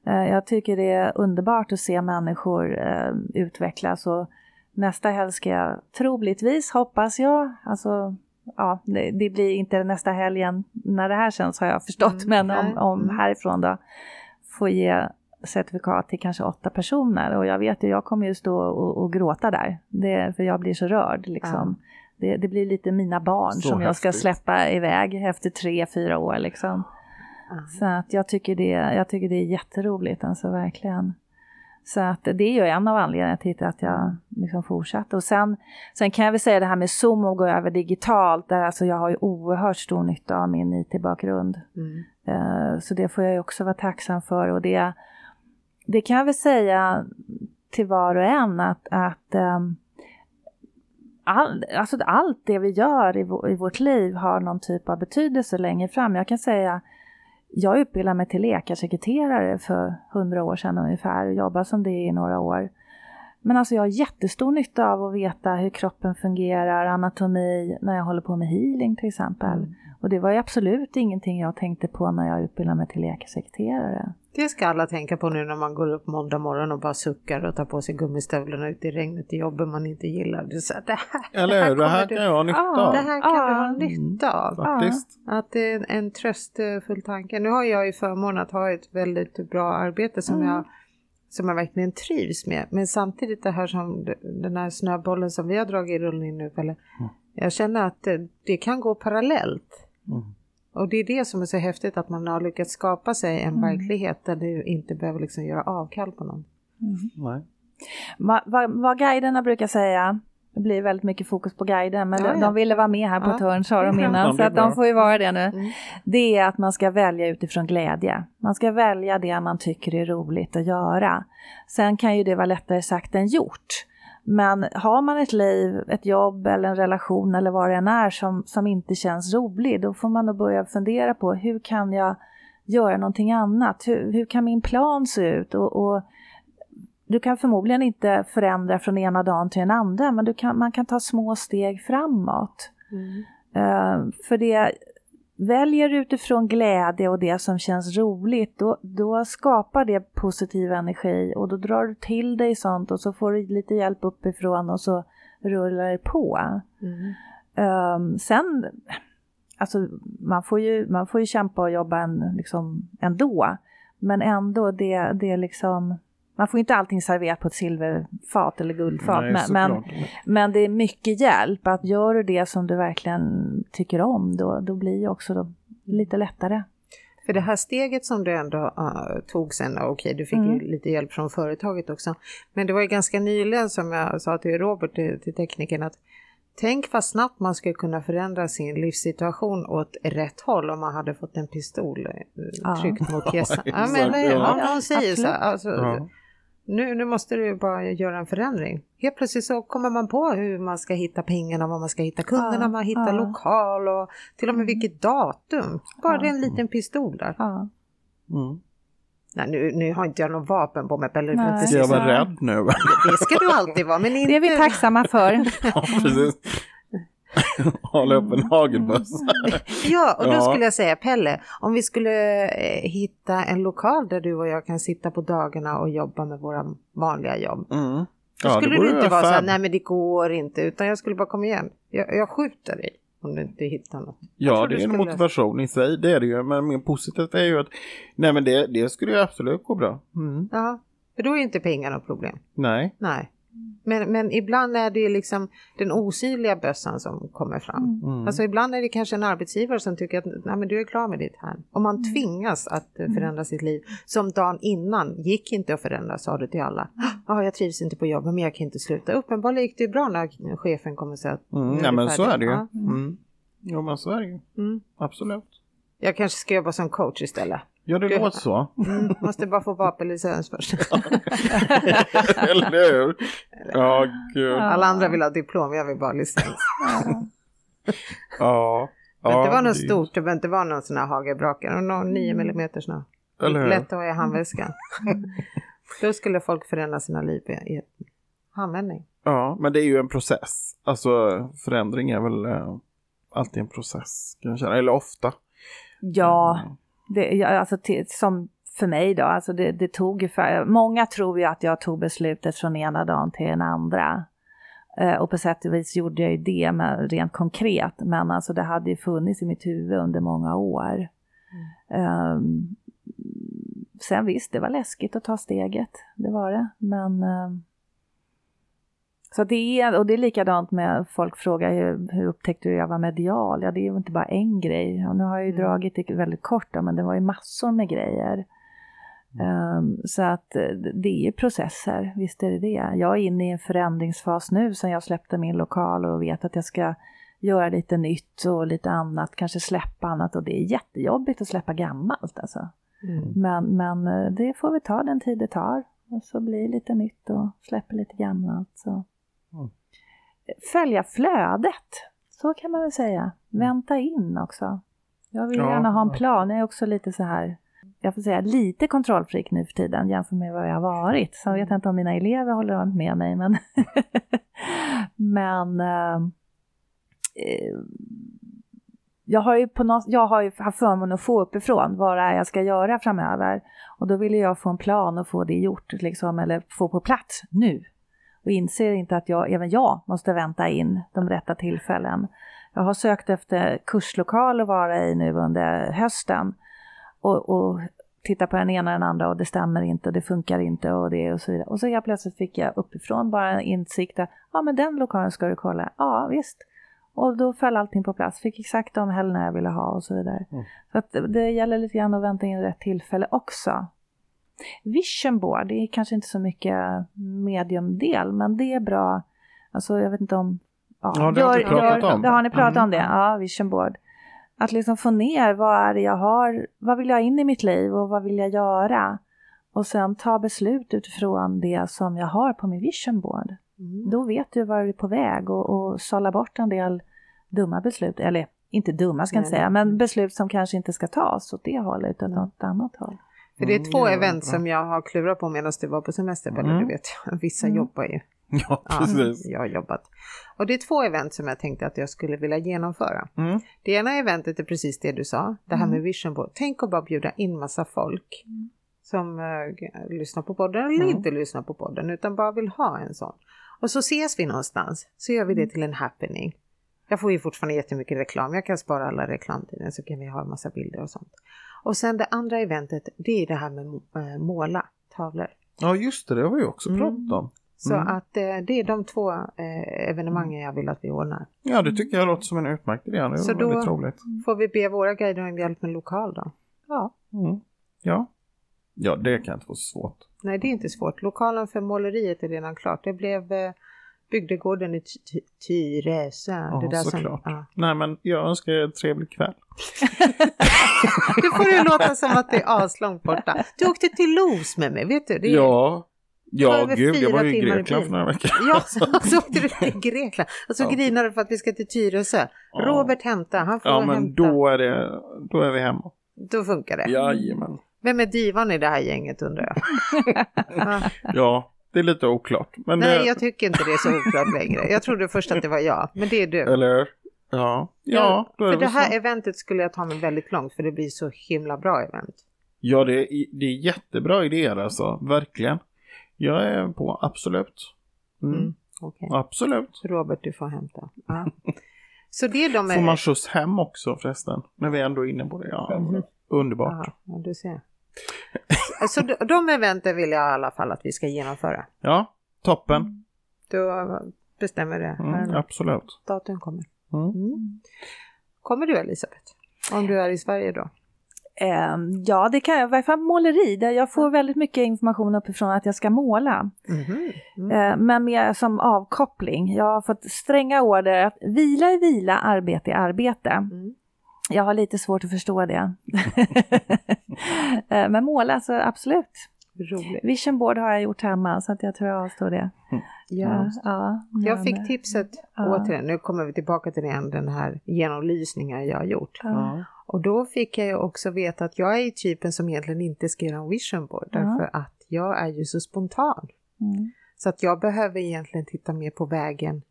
Eh, jag tycker det är underbart att se människor eh, utvecklas och nästa helg ska jag troligtvis, hoppas jag, alltså ja, det, det, blir inte nästa helgen när det här känns har jag förstått, mm, men om, om mm. härifrån då, få ge certifikat till kanske åtta personer och jag vet ju, jag kommer ju stå och, och gråta där, det, för jag blir så rörd liksom. Ja. Det, det, blir lite mina barn så som häftigt. jag ska släppa iväg efter tre, fyra år liksom. Mm. Så att jag tycker, det, jag tycker det är jätteroligt, alltså verkligen. Så att det är ju en av anledningarna till att jag liksom fortsatte. Och sen, sen kan jag väl säga det här med Zoom och gå över digitalt, där alltså jag har ju oerhört stor nytta av min IT-bakgrund. Mm. Uh, så det får jag ju också vara tacksam för. Och det, det kan jag väl säga till var och en att, att um, all, alltså allt det vi gör i, i vårt liv har någon typ av betydelse längre fram. Jag kan säga jag utbildade mig till läkarsekreterare för hundra år sedan ungefär och jobbade som det i några år. Men alltså jag har jättestor nytta av att veta hur kroppen fungerar, anatomi, när jag håller på med healing till exempel. Mm. Och det var ju absolut ingenting jag tänkte på när jag utbildade mig till läkarsekreterare.
Det ska alla tänka på nu när man går upp måndag morgon och bara suckar och tar på sig gummistövlarna ute i regnet i jobbet man inte gillar. Det, så, det
här, Eller hur, det här, kan jag ha nytta av.
Ja, det här kan du ha nytta av. Faktiskt. Att det är en tröstfull tanke. Nu har jag ju förmånen att ha ett väldigt bra arbete som mm. jag som jag verkligen trivs med. Men samtidigt det här som den här snöbollen som vi har dragit i rullning nu, eller, mm. jag känner att det, det kan gå parallellt. Mm. Och det är det som är så häftigt att man har lyckats skapa sig en mm. verklighet där du inte behöver liksom göra avkall på någon.
Mm. Nej. Va, va, vad guiderna brukar säga, det blir väldigt mycket fokus på guiden, men ja, de, de, ville vara med här på ja. Törn sa de innan, så att de får ju vara det nu. Mm. Det är att man ska välja utifrån glädje. Man ska välja det man tycker är roligt att göra. Sen kan ju det vara lättare sagt än gjort. Men har man ett liv, ett jobb eller en relation eller vad det än är som, som inte känns rolig, då får man nog börja fundera på hur kan jag göra någonting annat? Hur, hur kan min plan se ut? Och, och, du kan förmodligen inte förändra från ena dagen till den andra, men kan, man kan ta små steg framåt. Mm. Uh, för det väljer utifrån glädje och det som känns roligt, då, då skapar det positiv energi och då drar du till dig sånt och så får du lite hjälp uppifrån och så rullar det på. Mm. Um, sen, alltså man får, ju, man får ju kämpa och jobba en, liksom, ändå, men ändå det, det liksom man får inte allting serverat på ett silverfat eller guldfat, Nej, men, men, men, det är mycket hjälp. Att gör du det som du verkligen tycker om, då, då blir det också då lite lättare.
För det här steget som du ändå uh, tog sen, okej okay, du fick mm. ju lite hjälp från företaget också, men det var ju ganska nyligen som jag sa till Robert, till, till teknikern, att Tänk vad snabbt man skulle kunna förändra sin livssituation åt rätt håll om man hade fått en pistol eh, ja. tryckt mot hjässan. ja, men, ja, hon säger så. Alltså, ja nu, nu måste du bara göra en förändring. Helt plötsligt så kommer man på hur man ska hitta pengarna, var man ska hitta kunderna, ja, man hittar ja. lokal och till och med vilket datum. Bara ja. en liten pistol där. Ja. Mm. Nej, nu, nu har inte jag något vapen på mig. Eller
Nej. Jag var rädd nu.
Det ska du alltid vara, men inte...
Det är vi tacksamma för.
ja, precis. Hålla upp en hagelbössa.
ja, och då ja. skulle jag säga Pelle, om vi skulle eh, hitta en lokal där du och jag kan sitta på dagarna och jobba med våra vanliga jobb. Mm. Då ja, skulle du inte vara så här, nej men det går inte, utan jag skulle bara komma igen. Jag, jag skjuter dig om du inte hittar något.
Ja, det är en motivation i sig, det är det ju. Men mer positivt är ju att, nej men det, det skulle ju absolut gå bra.
Mm. Ja, för då är inte pengarna något problem.
Nej.
Nej. Men, men ibland är det liksom den osynliga bössan som kommer fram. Mm. mm. Alltså ibland är det kanske en arbetsgivare som tycker att Nej, men du är klar med ditt här. Och man mm. tvingas att mm. förändra sitt liv. Som dagen innan gick inte att förändra sa du till alla. Ja, ah, jag trivs inte på jobbet men jag kan inte sluta. Uppenbarligen gick det bra när chefen kommer säga att
mm, Ja men så är det ju. Mm. Jo men så är det ju. Absolut.
Jag kanske ska jobba som coach istället.
Ja, det låter så.
Mm, måste bara få vapenlicens först.
Eller hur? Ja, gud.
Alla andra vill ha diplom, jag vill bara licens.
ja.
Det behöver inte vara något stort, det behöver inte vara någon sån här hagelbrakare, någon 9 mm snö. Lätt att ha i handväskan. Då skulle folk förändra sina liv i handvändning.
Ja, men det är ju en process. Alltså förändring är väl eh, alltid en process, kan jag känna. Eller ofta.
Ja, mm. Det, alltså till, som för mig då, alltså det, det tog ungefär, många tror ju att jag tog beslutet från ena dagen till den andra. Eh, och på sätt och vis gjorde jag ju det med, rent konkret, men alltså det hade ju funnits i mitt huvud under många år. Mm. Um, sen visst, det var läskigt att ta steget, det var det, men um, så det är, och det är likadant med folk frågar hur, hur upptäckte du att jag var medial? Ja, det är ju inte bara en grej. Och nu har jag ju mm. dragit det väldigt kort då, men det var ju massor med grejer. Mm. Um, så att eh, det är ju processer, visst är det det. Jag är inne i en förändringsfas nu sen jag släppte min lokal och vet att jag ska göra lite nytt och lite annat, kanske släppa annat och det är jättejobbigt att släppa gammalt alltså. Mm. Men, men eh, det får vi ta den tid det tar och så blir lite nytt och släpper lite gammalt. Så följa flödet. Så kan man väl säga. Mm. Vänta in också. Jag vill ja, gärna ha en plan. Jag är också lite så här, jag får säga lite kontrollfreak nu för tiden jämfört med vad jag har varit. Så jag vet inte om mina elever håller med mig men, men äh, jag har ju på något, jag har ju haft förmånen att få uppifrån vad det är jag ska göra framöver. Och då vill jag få en plan och få det gjort, liksom, eller få på plats nu och inser inte att jag, även jag måste vänta in de rätta tillfällen. Jag har sökt efter kurslokal att vara i nu under hösten och, och titta på den ena och den andra och det stämmer inte och det funkar inte och det och så vidare. Och så helt plötsligt fick jag uppifrån bara en insikt att ja men den lokalen ska du kolla. Ja visst. Och då föll allting på plats. Fick exakt de helgerna jag ville ha och så vidare. Mm. Så att det gäller lite grann att vänta in rätt tillfälle också. Vision board, det är kanske inte så mycket mediumdel, men det är bra. Alltså jag vet inte om...
Ja, ja det har ni pratat om.
Det har ni pratat mm. om det, ja, vision board. Att liksom få ner vad är det jag har, vad vill jag ha in i mitt liv och vad vill jag göra? Och sen ta beslut utifrån det som jag har på min vision board. Mm. Då vet du var du är på väg och, och sålla bort en del dumma beslut, eller inte dumma ska jag inte säga, men beslut som kanske inte ska tas åt det hållet utan mm. åt annat håll.
För det är två mm, event som jag har klurat på medan du var på semester, mm. eller du vet, vissa mm. jobbar ju.
Ja, precis.
Ja, jag har jobbat. Och det är två event som jag tänkte att jag skulle vilja genomföra. Mm. Det ena eventet är precis det du sa, det här med mm. vision board. Tänk att bara bjuda in massa folk mm. som uh, lyssnar på podden eller inte lyssnar på podden utan bara vill ha en sån. Och så ses vi någonstans, så gör vi det till en happening. Jag får ju fortfarande jättemycket reklam, jag kan spara alla reklamtider så kan vi ha en massa bilder och sånt. Och sen det andra eventet, det är det här med äh, måla tavlor.
Ja just det, det har vi också mm. pratat om.
Så mm. att eh, det är de två eh, evenemangen jag vill att vi ordnar.
Ja, det tycker jag låter som en utmärkt idé. Det Så då roligt.
får vi be våra guider om hjälp med lokal då.
Ja.
Mm. Ja. Ja, det kan inte vara så svårt.
Nej, det är inte svårt. Lokalen för måleriet är redan klart. Det blev eh, bygdegården i Tyresö.
Ja, det såklart. Som, ja. Nej, men jag önskar er en trevlig kväll.
du får det låta som att det är aslångt borta. Du åkte till Los med mig, vet du? Det
är... Ja, Ja, gud, jag var ju i Grekland för några veckor
Ja, så åkte du till Grekland. Och så ja. grinar du för att vi ska till Tyresö. Ja. Robert hämta, han får
Ja, men
hämta.
då är, det, då är vi hemma.
Då funkar det.
Jajamän.
Vem är divan i det här gänget undrar jag?
ja, det är lite oklart. Men
Nej,
det...
jag tycker inte det är så oklart längre. Jag trodde först att det var jag, men det är du.
Eller Ja, ja.
Är för det, det här så. eventet skulle jag ta mig väldigt långt för det blir så himla bra event.
Ja, det är, det är jättebra idéer alltså, verkligen. Jag är på, absolut. Mm. Mm, okay. Absolut.
Robert, du får hämta. Ja. Så det är de
Får man skjuts hem också förresten? När vi ändå är inne på det. Ja, mm. Underbart.
Ja, du ser. Så de, de eventen vill jag i alla fall att vi ska genomföra.
Ja, toppen.
Då bestämmer det.
Mm, absolut.
Datum kommer. Mm. mm. Kommer du Elisabeth? Om du är i Sverige då?
Um, ja, det kan jag. I varje fall måleri, där jag får väldigt mycket information uppifrån att jag ska måla. Mm. Mm. Uh, men mer som avkoppling. Jag har fått stränga order att vila i vila, arbete i arbete. Mm. Jag har lite svårt att förstå det. Eh, men måla, alltså absolut.
Roligt.
Vision board har jag gjort hemma så att jag tror jag avstår det.
Ja.
Ja,
Jag fick tipset,
Ja.
återigen, nu kommer vi tillbaka till igen, den här genomlysningen jag har gjort.
Ja.
Och då fick jag ju också veta att jag är typen som egentligen inte ska göra en vision board,
Ja.
därför att jag är ju så spontan.
Mm.
Så att jag behöver egentligen titta mer på vägen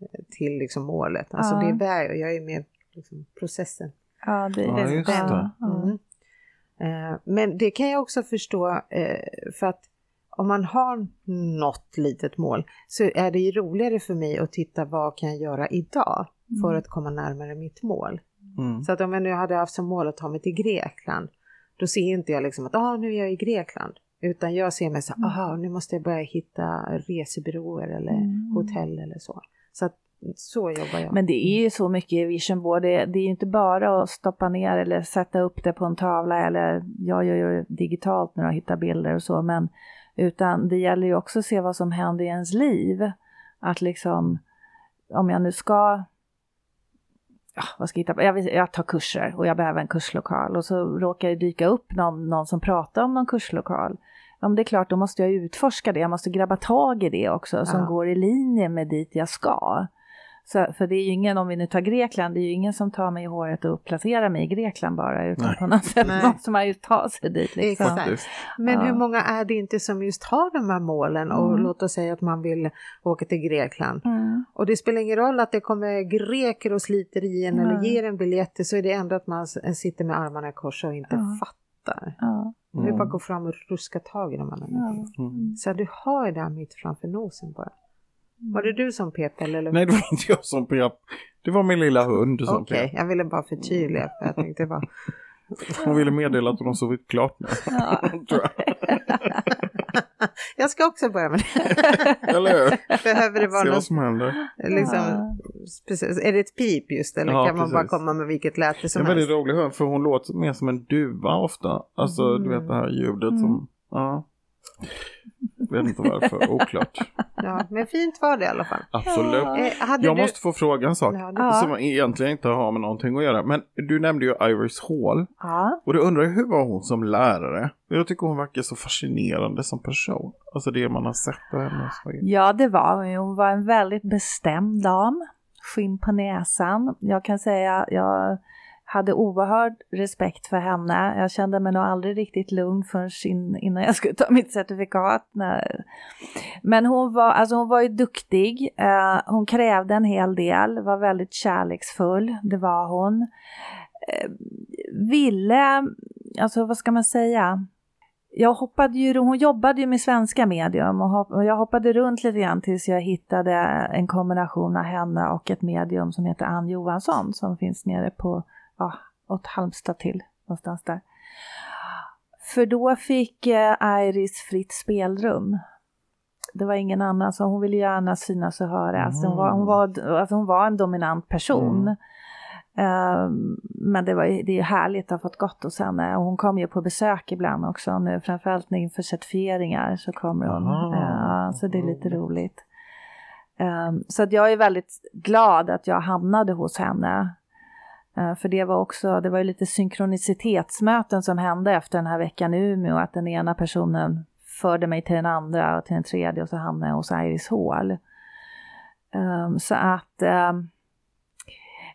eh, till liksom målet. Alltså det är väg, jag är med liksom processen.
Ja, det,
Ja, just det.
Mm. Eh, Men det kan jag också förstå eh, för att om man har något litet mål så är det ju roligare för mig att titta vad kan jag göra idag för
Mm.
att komma närmare mitt mål.
Mm.
Så att om jag nu hade haft som mål att ta mig till Grekland då ser inte jag liksom att ah, nu är jag i Grekland utan jag ser mig så
Mm.
aha nu måste jag börja hitta resebyråer eller
Mm.
hotell eller så. Så att så jobbar jag.
Men det är ju så mycket vision board. Det, det är ju inte bara att stoppa ner eller sätta upp det på en tavla eller jag gör ju digitalt när jag hittar bilder och så. Men utan det gäller ju också att se vad som händer i ens liv. Att liksom om jag nu ska ja, vad ska jag hitta på? Jag, vill, jag tar kurser och jag behöver en kurslokal och så råkar det dyka upp någon, någon som pratar om någon kurslokal. Ja, men det är klart, då måste jag utforska det. Jag måste grabba tag i det också som
Ja.
går i linje med dit jag ska. Så, för det är ju ingen, om vi nu tar Grekland, det är ju ingen som tar mig i håret och placerar mig i Grekland bara, utan
Nej.
på något sätt
Nej.
måste man ju ta sig dit. Liksom.
Exakt. Men
Ja.
hur många är det inte som just har de här målen och
Mm.
låt oss säga att man vill åka till Grekland.
Mm.
Och det spelar ingen roll att det kommer greker och sliter i en eller
Nej.
ger en biljetter så är det ändå att man sitter med armarna i kors och inte
Ja.
fattar.
Ja.
Det är bara
Mm.
att gå fram och ruska tag i de här människorna.
Mm.
Så du har ju det här mitt framför nosen bara. Var det du som pep eller?
Nej, det var inte jag som pep. Det var min lilla hund som
Okej,
pep.
jag ville bara förtydliga för jag tänkte bara.
Hon ville meddela att hon har sovit klart nu.
Ja.
Tror jag.
Jag ska också börja med det.
Eller hur?
Behöver det vara
Se
något
som händer.
liksom,
Ja.
precis, är det ett pip just eller
Ja,
kan man bara komma med vilket läte
Det
som
är väldigt
helst?
rolig hund för hon låter mer som en duva ofta. Alltså du vet det här ljudet
Mm.
som, ja. Vet inte varför, oklart.
Ja, men fint var det i alla fall.
Absolut.
Eh, hade
Jag
du...
måste få fråga en sak.
Ja, det...
Ja.
Som egentligen inte har med någonting att göra. Men du nämnde ju Iris Hall.
Ja.
Och då undrar jag hur var hon som lärare? Jag tycker hon verkar så fascinerande som person. Alltså det man har sett på henne.
Ja, det var hon. Hon var en väldigt bestämd dam. Skinn på näsan. Jag kan säga, jag hade oerhörd respekt för henne. Jag kände mig nog aldrig riktigt lugn förrän innan jag skulle ta mitt certifikat. Nej. Men hon var, alltså hon var ju duktig. Eh, hon krävde en hel del, var väldigt kärleksfull. Det var hon. Eh, ville, alltså vad ska man säga? jag hoppade ju, hon jobbade ju med svenska medium och, hopp, och jag hoppade runt lite grann tills jag hittade en kombination av henne och ett medium som heter Ann Johansson som finns nere på, ja, åt Halmstad till någonstans där. För då fick eh, Iris fritt spelrum. Det var ingen annan, så hon ville gärna synas och höras. Hon, var, hon, var, alltså hon var en dominant person.
Mm.
Ehm, men det, var, det är härligt att ha fått gått hos henne. Och hon kommer ju på besök ibland också. Nu, framförallt inför certifieringar så kommer hon.
Aha.
Ja, så det är lite roligt. Ehm, så att jag är väldigt glad att jag hamnade hos henne. Eh, för det var också, det var ju lite synkronicitetsmöten som hände efter den här veckan i Umeå. Att den ena personen förde mig till den andra och till den tredje och så hamnade jag hos Iris Hall. Ehm, så att ehm,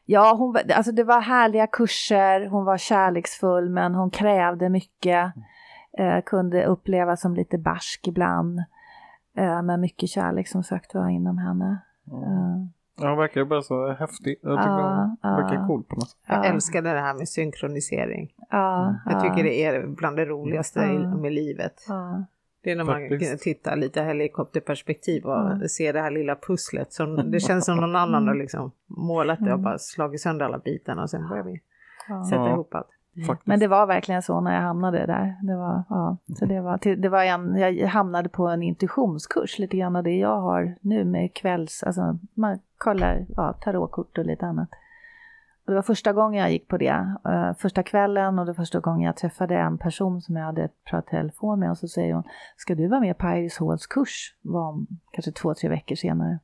Ja, hon, alltså det var härliga kurser, hon var kärleksfull men hon krävde mycket. Eh, kunde upplevas som lite barsk ibland. Eh, men mycket kärlek som sagt var inom henne. Eh,
Ja, hon verkar bara så häftig. Jag tycker
Ja,
hon verkar
ja.
cool på något sätt.
Jag
ja,
älskar det här med synkronisering.
ja,
Jag tycker det är bland det roligaste med livet. Det är när man
Faktiskt.
kan titta lite helikopterperspektiv och ser det här lilla pusslet. Som, det känns som någon annan har liksom målat det och
Mm.
bara slagit sönder alla bitarna och sen börjar vi sätta ihop allt.
Faktiskt.
Men det var verkligen så när jag hamnade där. Det var, ja, så det var, det var en, jag hamnade på en intuitionskurs, lite grann av det jag har nu med kvälls, alltså man kollar ja, tarotkort och lite annat. Och det var första gången jag gick på det, eh, första kvällen och det första gången jag träffade en person som jag hade pratat telefon med och så säger hon, ska du vara med på Iris Halls kurs? var om kanske två, tre veckor senare.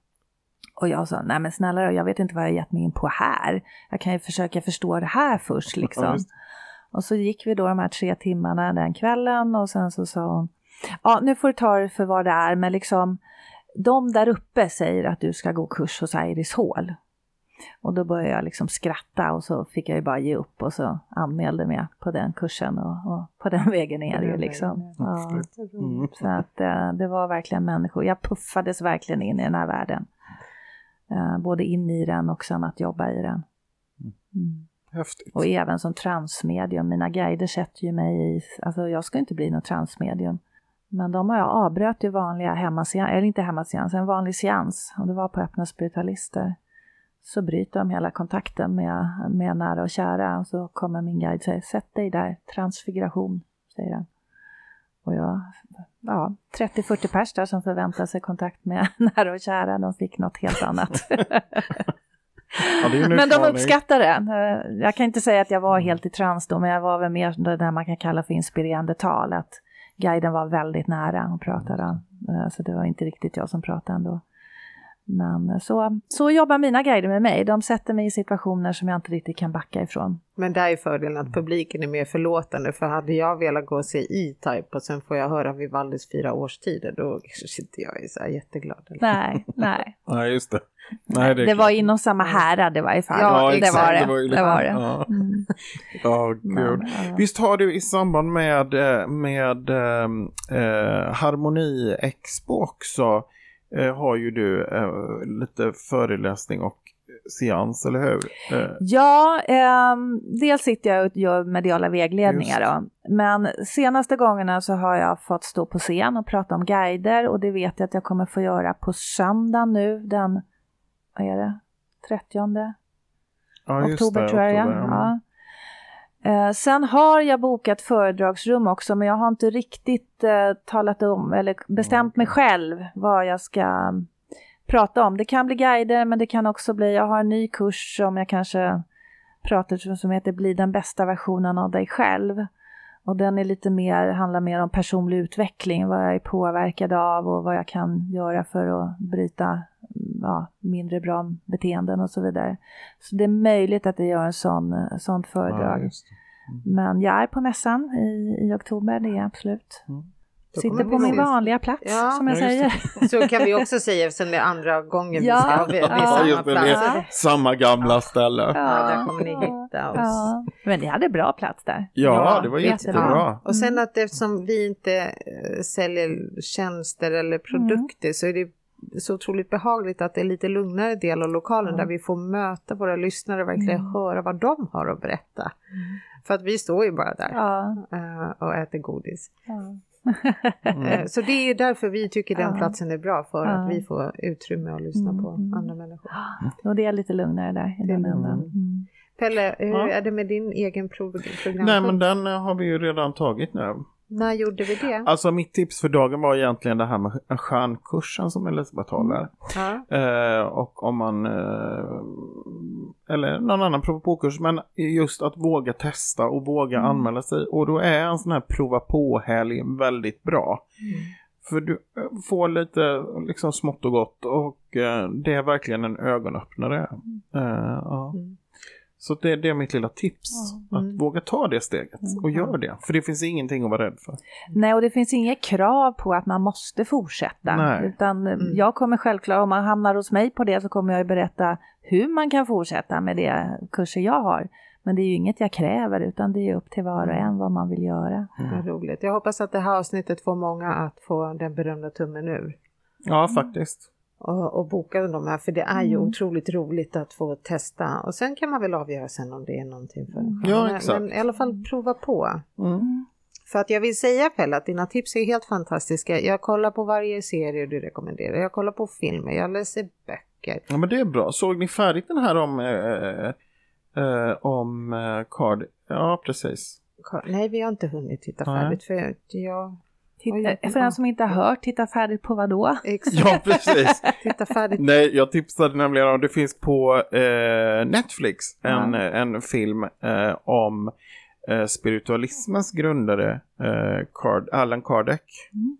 Och jag sa, nej men snälla jag vet inte vad jag gett mig in på här. Jag kan ju försöka förstå det här först liksom. Ja, och så gick vi då de här tre timmarna den kvällen och sen så sa hon, ja nu får du ta det för vad det är, men liksom de där uppe säger att du ska gå kurs hos Iris Hall. Och då började jag liksom skratta och så fick jag ju bara ge upp och så anmälde mig på den kursen och, och på den vägen ner ju liksom. Ja. Mm. Så att äh, det var verkligen människor, jag puffades verkligen in i den här världen. Äh, både in i den och sen att jobba i den.
Mm. Häftigt.
Och även som transmedium, mina guider sätter ju mig i, alltså jag ska inte bli något transmedium. Men de har jag avbröt ju vanliga hemmaseans, eller inte hemmaseans, en vanlig seans. Och det var på öppna spiritualister. Så bryter de hela kontakten med, med nära och kära. Och så kommer min guide och säger, sätt dig där, transfiguration, säger han. Och jag, ja, 30-40 pers där som förväntar sig kontakt med nära och kära, de fick något helt annat. Ja, men de uppskattar det. Jag kan inte säga att jag var helt i trans då, men jag var väl mer det där man kan kalla för inspirerande tal. Att guiden var väldigt nära och pratade. Eh, så det var inte riktigt jag som pratade ändå. Men så, så jobbar mina guider med mig. De sätter mig i situationer som jag inte riktigt kan backa ifrån.
Men där är fördelen att publiken är mer förlåtande. För hade jag velat gå och se E-Type och sen får jag höra Vivaldis fyra årstider, då kanske inte jag är så här jätteglad.
Eller? Nej, nej.
nej, just det.
Nej, det, det var inom samma härad i varje fall. Ja, det exakt. var det. Det var, det. var det.
Ja, mm. oh, gud. Visst har du i samband med, eh, med äh, Harmoni Expo också eh, har ju du eh, lite föreläsning och seans, eller hur?
Eh. Ja, eh, dels sitter jag och gör mediala vägledningar då. Men senaste gångerna så har jag fått stå på scen och prata om guider och det vet jag att jag kommer få göra på söndag nu den, vad är det, 30 ja, oktober det, tror jag. Oktober, ja. ja. Eh, sen har jag bokat föredragsrum också men jag har inte riktigt eh, talat om eller bestämt mig själv vad jag ska prata om. Det kan bli guider men det kan också bli, jag har en ny kurs som jag kanske pratar som heter Bli den bästa versionen av dig själv. Och den är lite mer, handlar mer om personlig utveckling, vad jag är påverkad av och vad jag kan göra för att bryta ja, mindre bra beteenden och så vidare. Så det är möjligt att jag gör en sån, sånt föredrag. Ja, mm. Men jag är på mässan i, i oktober, det är absolut. Mm. Sitter på min vanliga plats ja, som jag säger.
Så kan vi också säga eftersom det är andra gången ja, vi ska vid, vid ja, samma plats.
Samma gamla ställe.
Ja, där kommer ni hitta oss. Ja.
Men ni hade bra plats där.
Ja, det var jättebra.
Och sen att eftersom vi inte eh, säljer tjänster eller produkter mm. så är det så otroligt behagligt att det är lite lugnare del av lokalen mm. där vi får möta våra lyssnare och verkligen mm. höra vad de har att berätta. Mm. För att vi står ju bara där ja. uh, och äter godis. Mm. Så det är därför vi tycker den platsen är bra, för att vi får utrymme att lyssna på mm. andra människor.
Och det är lite lugnare där i den änden. Mm.
Pelle, hur ja. är det med din egen program?
Nej men den har vi ju redan tagit nu.
När gjorde vi det?
Alltså mitt tips för dagen var egentligen det här med stjärnkursen som Elisabeth håller. Mm. Eh, och om man, eh, eller någon annan prova på-kurs, men just att våga testa och våga mm. anmäla sig. Och då är en sån här prova på-helg väldigt bra. Mm. För du eh, får lite liksom smått och gott och eh, det är verkligen en ögonöppnare. Mm. Eh, ja. Mm. Så det, det, är mitt lilla tips. Mm. Att våga ta det steget och mm. gör det. För det finns ingenting att vara rädd för.
Nej, och det finns inget krav på att man måste fortsätta. Nej. Utan mm. jag kommer självklart, om man hamnar hos mig på det så kommer jag berätta hur man kan fortsätta med de kurser jag har. Men det är ju inget jag kräver utan det är upp till var och en vad man vill göra.
Mm. roligt. Jag hoppas att det här avsnittet får många att få den berömda tummen ur.
Ja, faktiskt
och, och boka de här för det är ju mm. otroligt roligt att få testa och sen kan man väl avgöra sen om det är någonting för en
ja, men, exakt.
men i alla fall prova på. Mm. För att jag vill säga Pelle att dina tips är helt fantastiska. Jag kollar på varje serie du rekommenderar, jag kollar på filmer, jag läser böcker.
Ja men det är bra. Såg ni färdigt den här om, äh, äh, om äh, Card? Ja precis.
Nej vi har inte hunnit titta färdigt för jag
Titta, för den som inte har hört, titta färdigt på vad då?
Ja, precis.
titta färdigt.
Nej, jag tipsade nämligen om, det finns på eh, Netflix en, mm. en film eh, om eh, spiritualismens grundare eh, Card, Allan Kardec. Mm.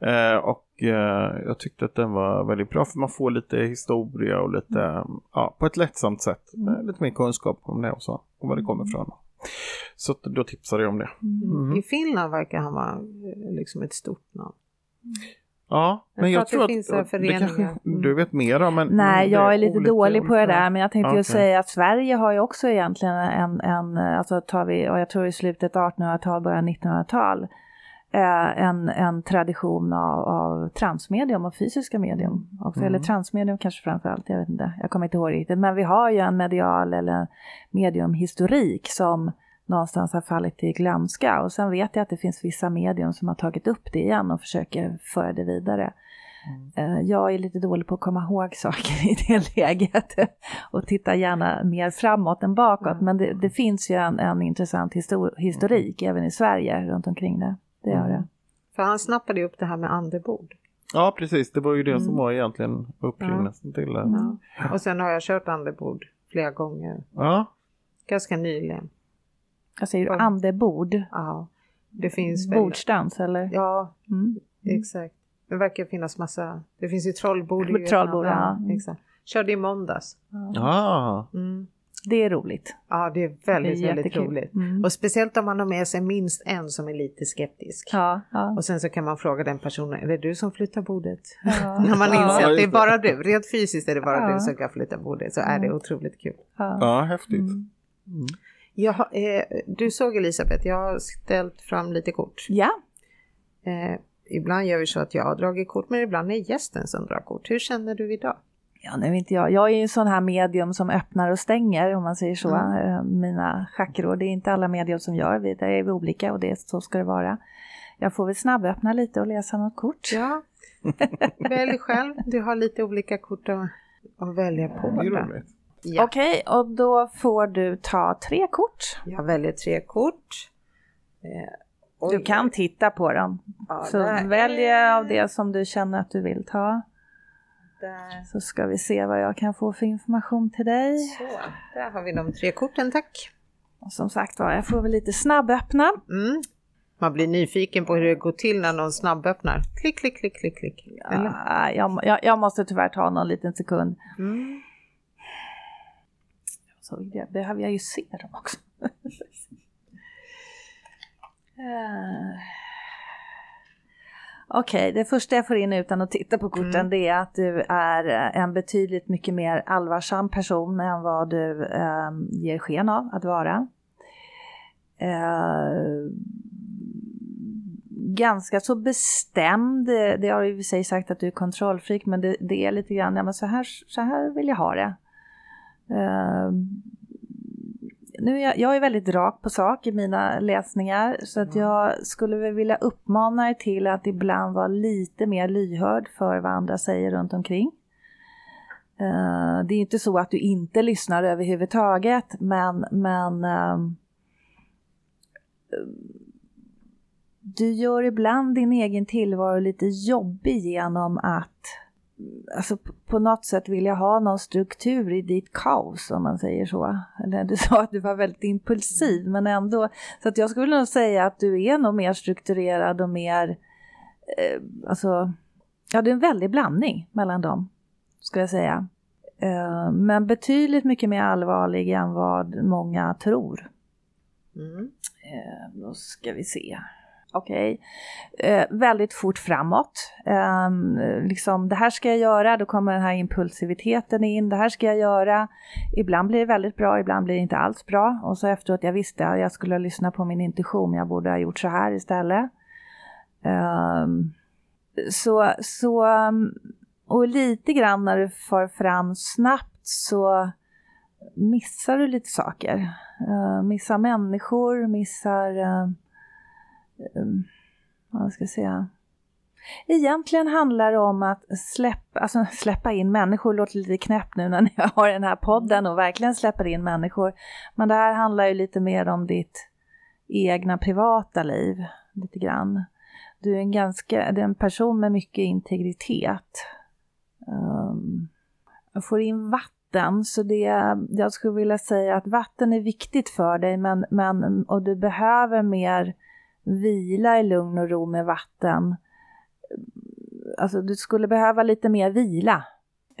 Eh, och eh, jag tyckte att den var väldigt bra för man får lite historia och lite, mm. ja, på ett lättsamt sätt. Mm. Eh, lite mer kunskap om det och så, och var det kommer ifrån. Så då tipsade jag om det.
Mm. mm. I Finland verkar han vara eh, liksom ett stort namn.
Ja, men jag, jag tror att, att det kanske du vet mer om. Men,
Nej, jag är lite dålig på det där, men jag tänkte okay. ju säga att Sverige har ju också egentligen en, en alltså tar vi, och jag tror i slutet 1800-tal, början 1900-tal, eh, en, en tradition av, av transmedium och fysiska medium. Också, mm. Eller transmedium kanske framförallt, jag vet inte, jag kommer inte ihåg riktigt. Men vi har ju en medial eller mediumhistorik som någonstans har fallit i glömska. Och sen vet jag att det finns vissa medium som har tagit upp det igen och försöker föra det vidare. Mm. Eh, jag är lite dålig på att komma ihåg saker i det läget och tittar gärna mer framåt än bakåt. Mm. Men det, det, finns ju en, en intressant histor historik mm. även i Sverige runt omkring det. Det gör det.
För han snappade upp det här med andebord.
Ja, precis. Det var ju det mm. som var egentligen upprinnelsen ja. till det.
Ja. Och sen har jag kört andebord flera gånger.
Ja.
Ganska nyligen.
Jag säger du andebord?
Ja. Det finns
väl... Bordsdans eller?
Ja, mm. exakt. Det verkar finnas massa, det finns ju trollbord.
Trollbord, ja.
Mm. Exakt. Körde i måndags.
Ja. Ah.
Mm. Det är roligt.
Ja, det är väldigt, det är väldigt roligt. Mm. Och speciellt om man har med sig minst en som är lite skeptisk.
Ja, ja.
Och sen så kan man fråga den personen, är det du som flyttar bordet? Ja. När man inser att det är bara du, rent fysiskt är det bara du som kan flytta bordet, så är det otroligt kul.
Ja, häftigt. Mm.
Jag, eh, du såg Elisabeth, jag har ställt fram lite kort.
Ja.
Eh, ibland gör vi så att jag har dragit kort, men ibland är gästen som drar kort. Hur känner du idag?
Ja, nu vet jag. Jag är ju en sån här medium som öppnar och stänger om man säger så. Mm. Eh, mina chakror, det är inte alla medium som gör, det är vi olika och det, så ska det vara. Jag får väl snabböppna lite och läsa något kort.
Ja, välj själv. Du har lite olika kort att, att välja på.
Ja,
Ja. Okej, okay, och då får du ta tre kort.
Jag väljer tre kort. Eh,
du kan titta på dem. Ja, så välj är... av det som du känner att du vill ta. Där. Så ska vi se vad jag kan få för information till dig.
Så, där har vi de tre korten, tack.
Och som sagt var, jag får väl lite snabböppna.
Mm. Man blir nyfiken på hur det går till när någon snabböppnar. Klick, klick, klick, klick, klick.
Ja, jag, jag, jag, måste tyvärr ta någon liten sekund. Mm så behöver jag ju se dem också. uh. Okej, okay, det första jag får in utan att titta på korten mm. det är att du är en betydligt mycket mer allvarsam person än vad du um, ger sken av att vara. Uh, ganska så bestämd, det har ju i sig sagt att du är kontrollfreak men det, det, är lite grann, ja men så här, så här vill jag ha det. Uh, nu är jag, jag, är väldigt rak på sak i mina läsningar så att jag skulle väl vilja uppmana er till att ibland vara lite mer lyhörd för vad andra säger runt omkring. Uh, det är inte så att du inte lyssnar överhuvudtaget men, men uh, du gör ibland din egen tillvaro lite jobbig genom att alltså på något sätt vill jag ha någon struktur i ditt kaos om man säger så. Eller du sa att du var väldigt impulsiv men ändå. Så att jag skulle nog säga att du är nog mer strukturerad och mer, eh, alltså, ja det är en väldig blandning mellan dem. Ska jag säga. Eh, men betydligt mycket mer allvarlig än vad många tror. Mm. Eh, då ska vi se. Okej. Okay. Eh, väldigt fort framåt. Eh, liksom, det här ska jag göra, då kommer den här impulsiviteten in. Det här ska jag göra. Ibland blir det väldigt bra, ibland blir det inte alls bra. Och så efteråt, jag visste att jag skulle lyssna på min intuition, jag borde ha gjort så här istället. Eh, så, så, ehm, och lite grann när du far fram snabbt så missar du lite saker. Ehm, missar människor, missar ehm, Ehm, vad ska jag säga? Egentligen handlar det om att släppa, alltså släppa in människor, låter lite knäppt nu när jag har den här podden och verkligen släpper in människor. Men det här handlar ju lite mer om ditt egna privata liv, lite grann. Du är en ganska, du är en person med mycket integritet. Um, jag får in vatten, så det, jag skulle vilja säga att vatten är viktigt för dig, men, men, och du behöver mer vila i lugn och ro med vatten alltså du skulle behöva lite mer vila.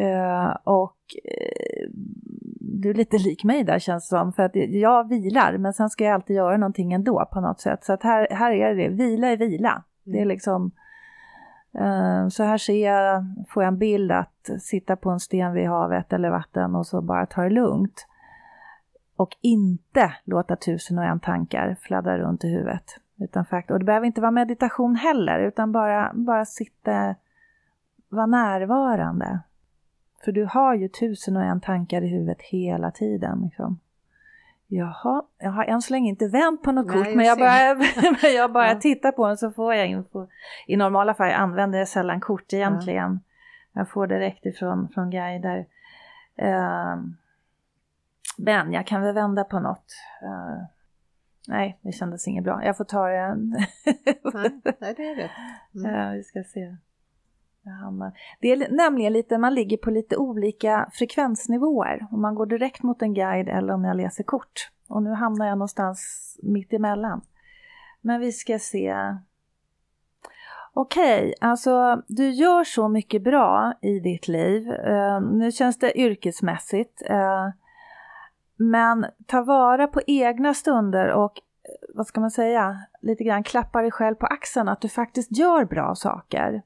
Uh, och uh, du är lite lik mig där känns det som, för att jag vilar men sen ska jag alltid göra någonting ändå på något sätt. Så att här, här är det, vila är vila. Det är mm. liksom, uh, så här ser jag, får jag en bild att sitta på en sten vid havet eller vatten och så bara ta det lugnt. Och inte låta tusen och en tankar fladdra runt i huvudet. Utan fakt och det behöver inte vara meditation heller, utan bara, bara sitta, vara närvarande. För du har ju tusen och en tankar i huvudet hela tiden. Liksom. Jaha, jag har än så länge inte vänt på något Nej, kort, men jag bara, jag bara ja. tittar på den så får jag info. I normala fall använder jag sällan kort egentligen. Ja. Jag får direkt ifrån från guider. Uh, men jag kan väl vända på något. Uh, nej, det kändes inget bra. Jag får ta det.
nej, nej, det är det.
Mm. Ja, vi ska se. Det är nämligen lite, man ligger på lite olika frekvensnivåer. Om man går direkt mot en guide eller om jag läser kort. Och nu hamnar jag någonstans mitt emellan. Men vi ska se. Okej, okay, alltså du gör så mycket bra i ditt liv. Uh, nu känns det yrkesmässigt. Uh, men ta vara på egna stunder och eh, vad ska man säga, lite grann klappa dig själv på axeln att du faktiskt gör bra saker.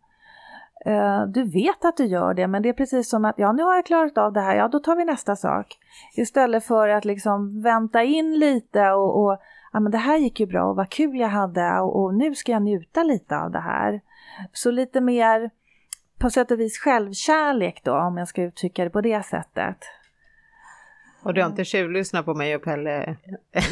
Eh, du vet att du gör det, men det är precis som att ja, nu har jag klarat av det här, ja, då tar vi nästa sak. Istället för att liksom vänta in lite och, och ja, men det här gick ju bra och vad kul jag hade och, och nu ska jag njuta lite av det här. Så lite mer på sätt och vis självkärlek då, om jag ska uttrycka det på det sättet.
Och du har inte tjuvlyssnat på mig och Pelle?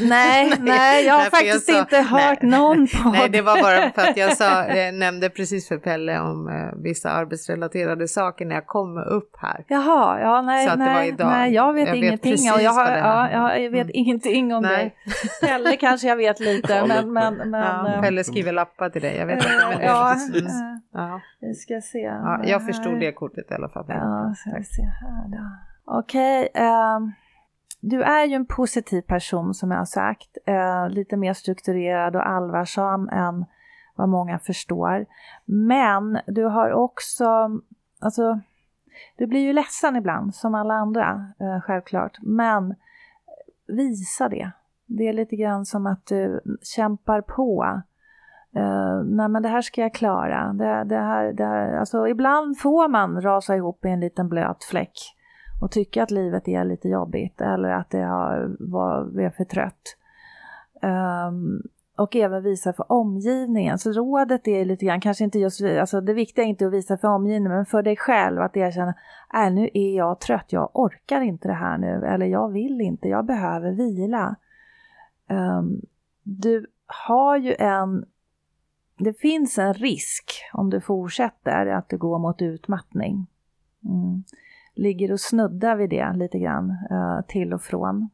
Nej, nej, jag har faktiskt jag sa, inte hört nej, någon podd.
Nej, det var bara för att jag sa, jag nämnde precis för Pelle om uh, vissa arbetsrelaterade saker när jag kom upp här.
Jaha, ja nej, så att nej, det var idag. nej, jag vet jag ingenting. Vet och jag, har, ja, jag vet mm. ingenting om nej. det. Pelle kanske jag vet lite, men... men, men
ja, uh, Pelle skriver lappar till dig, jag vet inte. Men
ja, mm. ja, vi ska se.
Ja, jag förstod det kortet i alla fall.
Ja, ska vi se här då. Okej. Okay, um, ehm, du är ju en positiv person som jag har sagt, eh, lite mer strukturerad och allvarsam än vad många förstår. Men du har också, alltså, du blir ju ledsen ibland som alla andra, eh, självklart. Men visa det. Det är lite grann som att du kämpar på. Eh, nej men det här ska jag klara. Det, det här, det här, alltså ibland får man rasa ihop i en liten blöt fläck och tycka att livet är lite jobbigt eller att det har, var, är för trött. Um, och även visa för omgivningen. Så rådet är lite grann, kanske inte just, alltså det viktiga är inte att visa för omgivningen, men för dig själv att erkänna, äh, nu är jag trött, jag orkar inte det här nu, eller jag vill inte, jag behöver vila. Um, du har ju en, det finns en risk om du fortsätter att du går mot utmattning. Mm ligger och snuddar vid det lite grann uh, till och från.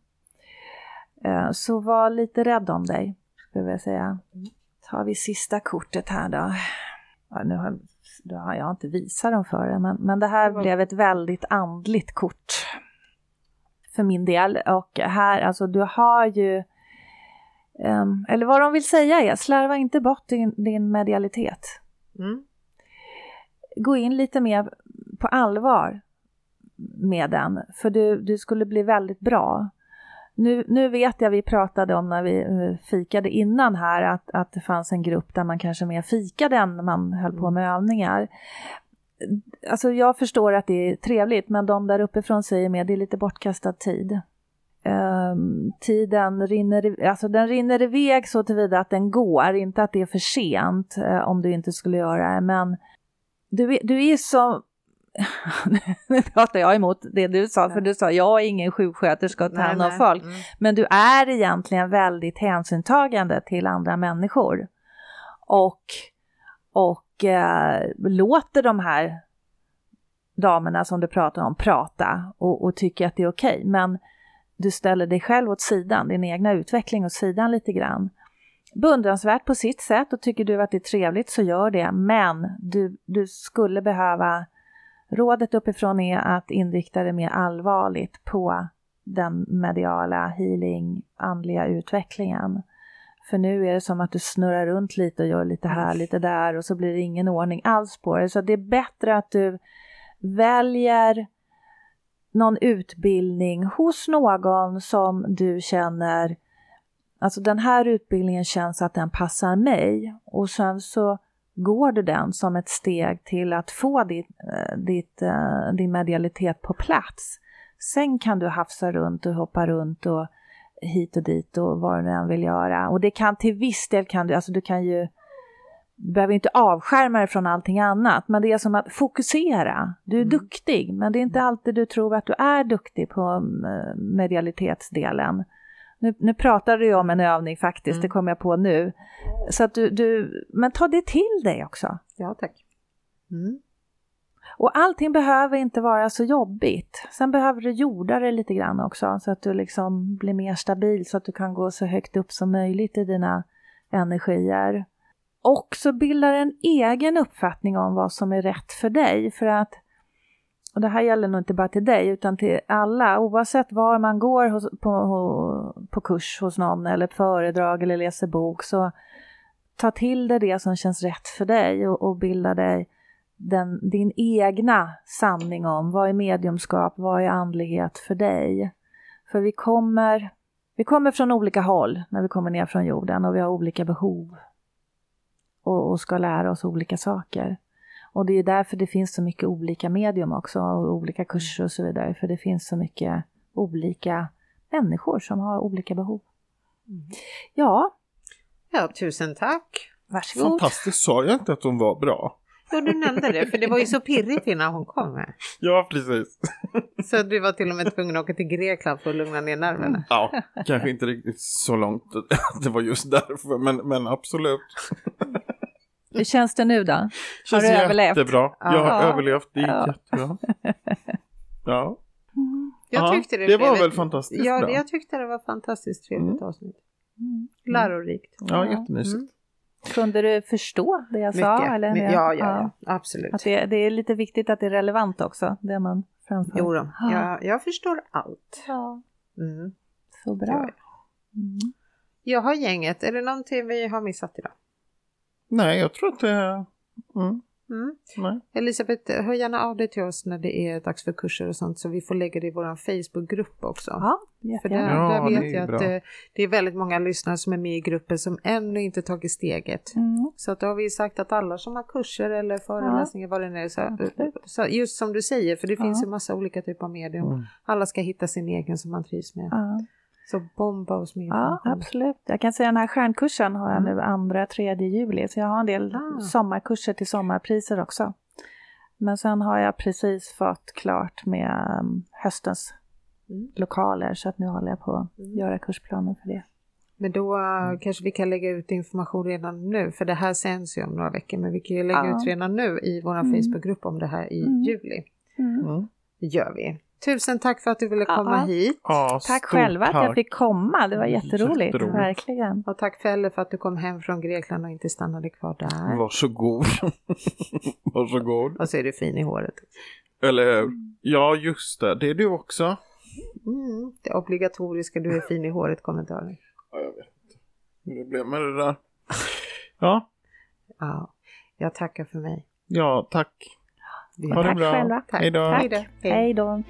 Uh, så var lite rädd om dig, skulle jag säga. Tar vi sista kortet här då. Ja, nu har, då har jag inte visat dem för er, men, men det här blev ett väldigt andligt kort för min del. Och här, alltså du har ju Um, eller vad de vill säga är, slarva inte bort din, din medialitet. Mm. Gå in lite mer på allvar med den, för du, du skulle bli väldigt bra. Nu, nu vet jag, vi pratade om när vi eh, fikade innan här, att, att det fanns en grupp där man kanske mer fikade än man höll på med övningar. Alltså jag förstår att det är trevligt, men de där uppifrån säger mer, det är lite bortkastad tid. Um, tiden rinner, alltså den rinner iväg så tillvida att den går, inte att det är för sent uh, om du inte skulle göra det, men du, du är så nu pratar jag emot det du sa, för du sa jag är ingen sjuksköterska och tar hand om folk. Mm. Men du är egentligen väldigt hänsynstagande till andra människor. Och, och eh, låter de här damerna som du pratar om prata och, och tycker att det är okej. Okay. Men du ställer dig själv åt sidan, din egna utveckling åt sidan lite grann. Beundransvärt på sitt sätt och tycker du att det är trevligt så gör det. Men du, du skulle behöva Rådet uppifrån är att inrikta det mer allvarligt på den mediala healing, andliga utvecklingen. För nu är det som att du snurrar runt lite och gör lite här, lite där och så blir det ingen ordning alls på det. Så det är bättre att du väljer någon utbildning hos någon som du känner, alltså den här utbildningen känns att den passar mig och sen så går du den som ett steg till att få ditt, eh, ditt, eh, din medialitet på plats. Sen kan du hafsa runt och hoppa runt och hit och dit och vad du än vill göra. Och det kan till viss del kan du, alltså du kan ju du behöver inte avskärma dig från allting annat, men det är som att fokusera. Du är mm. duktig, men det är inte alltid du tror att du är duktig på eh, medialitetsdelen. Nu, nu pratar du ju om en övning faktiskt, mm. det kommer jag på nu. Så att du, du, men ta det till dig också.
Ja, tack. Mm.
Och allting behöver inte vara så jobbigt. Sen behöver du jorda det lite grann också så att du liksom blir mer stabil så att du kan gå så högt upp som möjligt i dina energier. Och så bildar en egen uppfattning om vad som är rätt för dig. För att, och det här gäller nog inte bara till dig utan till alla, oavsett var man går hos, på, på kurs hos någon eller föredrag eller läser bok så ta till dig det som känns rätt för dig och, och bilda dig den, din egna sanning om vad är mediumskap, vad är andlighet för dig. För vi kommer, vi kommer från olika håll när vi kommer ner från jorden och vi har olika behov och, och ska lära oss olika saker. Och det är därför det finns så mycket olika medium också och olika kurser och så vidare. För det finns så mycket olika människor som har olika behov. Mm. Ja.
Ja, tusen tack.
Varsågod.
Fantastiskt, sa jag inte att hon var bra?
Jo, du nämnde det, för det var ju så pirrigt innan hon kom. Här.
Ja, precis.
Så du var till och med tvungen att åka till Grekland för att lugna ner nerverna?
Ja, kanske inte riktigt så långt. Det var just därför, men, men absolut.
Hur känns det nu då?
Känns
har
du överlevt? Jättebra. Jag har ja. överlevt, det gick ja. jättebra. Ja.
Jag tyckte det,
det var väl fantastiskt
Ja, bra. jag tyckte det var fantastiskt trevligt mm. avsnitt. Mm. Lärorikt.
Ja, jättemysigt. Mm.
Kunde du förstå det jag
Mycket.
sa? Eller?
Ja, ja, ja, absolut.
Att det, det, är lite viktigt att det är relevant också, det man framför.
Jo då, jag, jag förstår allt.
Ja. Mm. Så bra. Ja.
Mm. Jag har gänget, är det någonting vi har missat idag?
Nej, jag tror att det är... Mm.
Mm. Elisabeth, hör gärna av dig till oss när det är dags för kurser och sånt så vi får lägga det i vår Facebookgrupp också.
Ja,
för där, ja, där vet jag att det, eh, det, är väldigt många lyssnare som är med i gruppen som ännu inte tagit steget. Mm. Så att då har vi sagt att alla som har kurser eller föreläsningar, ja. vad det nu är, så, så, just som du säger, för det finns ju massa olika typer av medium. Mm. Alla ska hitta sin egen som man trivs med. Ja. Så bomba oss med
Ja, absolut. Jag kan säga den här stjärnkursen har jag mm. nu andra, tredje juli. Så jag har en del ah. sommarkurser till sommarpriser också. Men sen har jag precis fått klart med um, höstens mm. lokaler så att nu håller jag på att mm. göra kursplaner för det.
Men då uh, kanske vi kan lägga ut information redan nu, för det här sänds ju om några veckor, men vi kan ju lägga ja. ut redan nu i vår mm. Facebookgrupp om det här i mm. juli. Mm. Det gör vi. Tusen tack för att du ville komma ja. hit.
Ja,
tack själva tack. att jag fick komma, det var jätteroligt, jätteroligt. verkligen.
Och tack Felle för att du kom hem från Grekland och inte stannade kvar där.
Varsågod. Varsågod.
Och så är du fin i håret.
Eller ja just det, det är du också.
Mm, det obligatoriska, du är fin i håret kommentarer.
Ja, jag vet inte hur det blev med det där. Ja.
Ja, jag tackar för mig.
Ja, tack.
Ha det bra. Själva.
Hej då.
Hej då.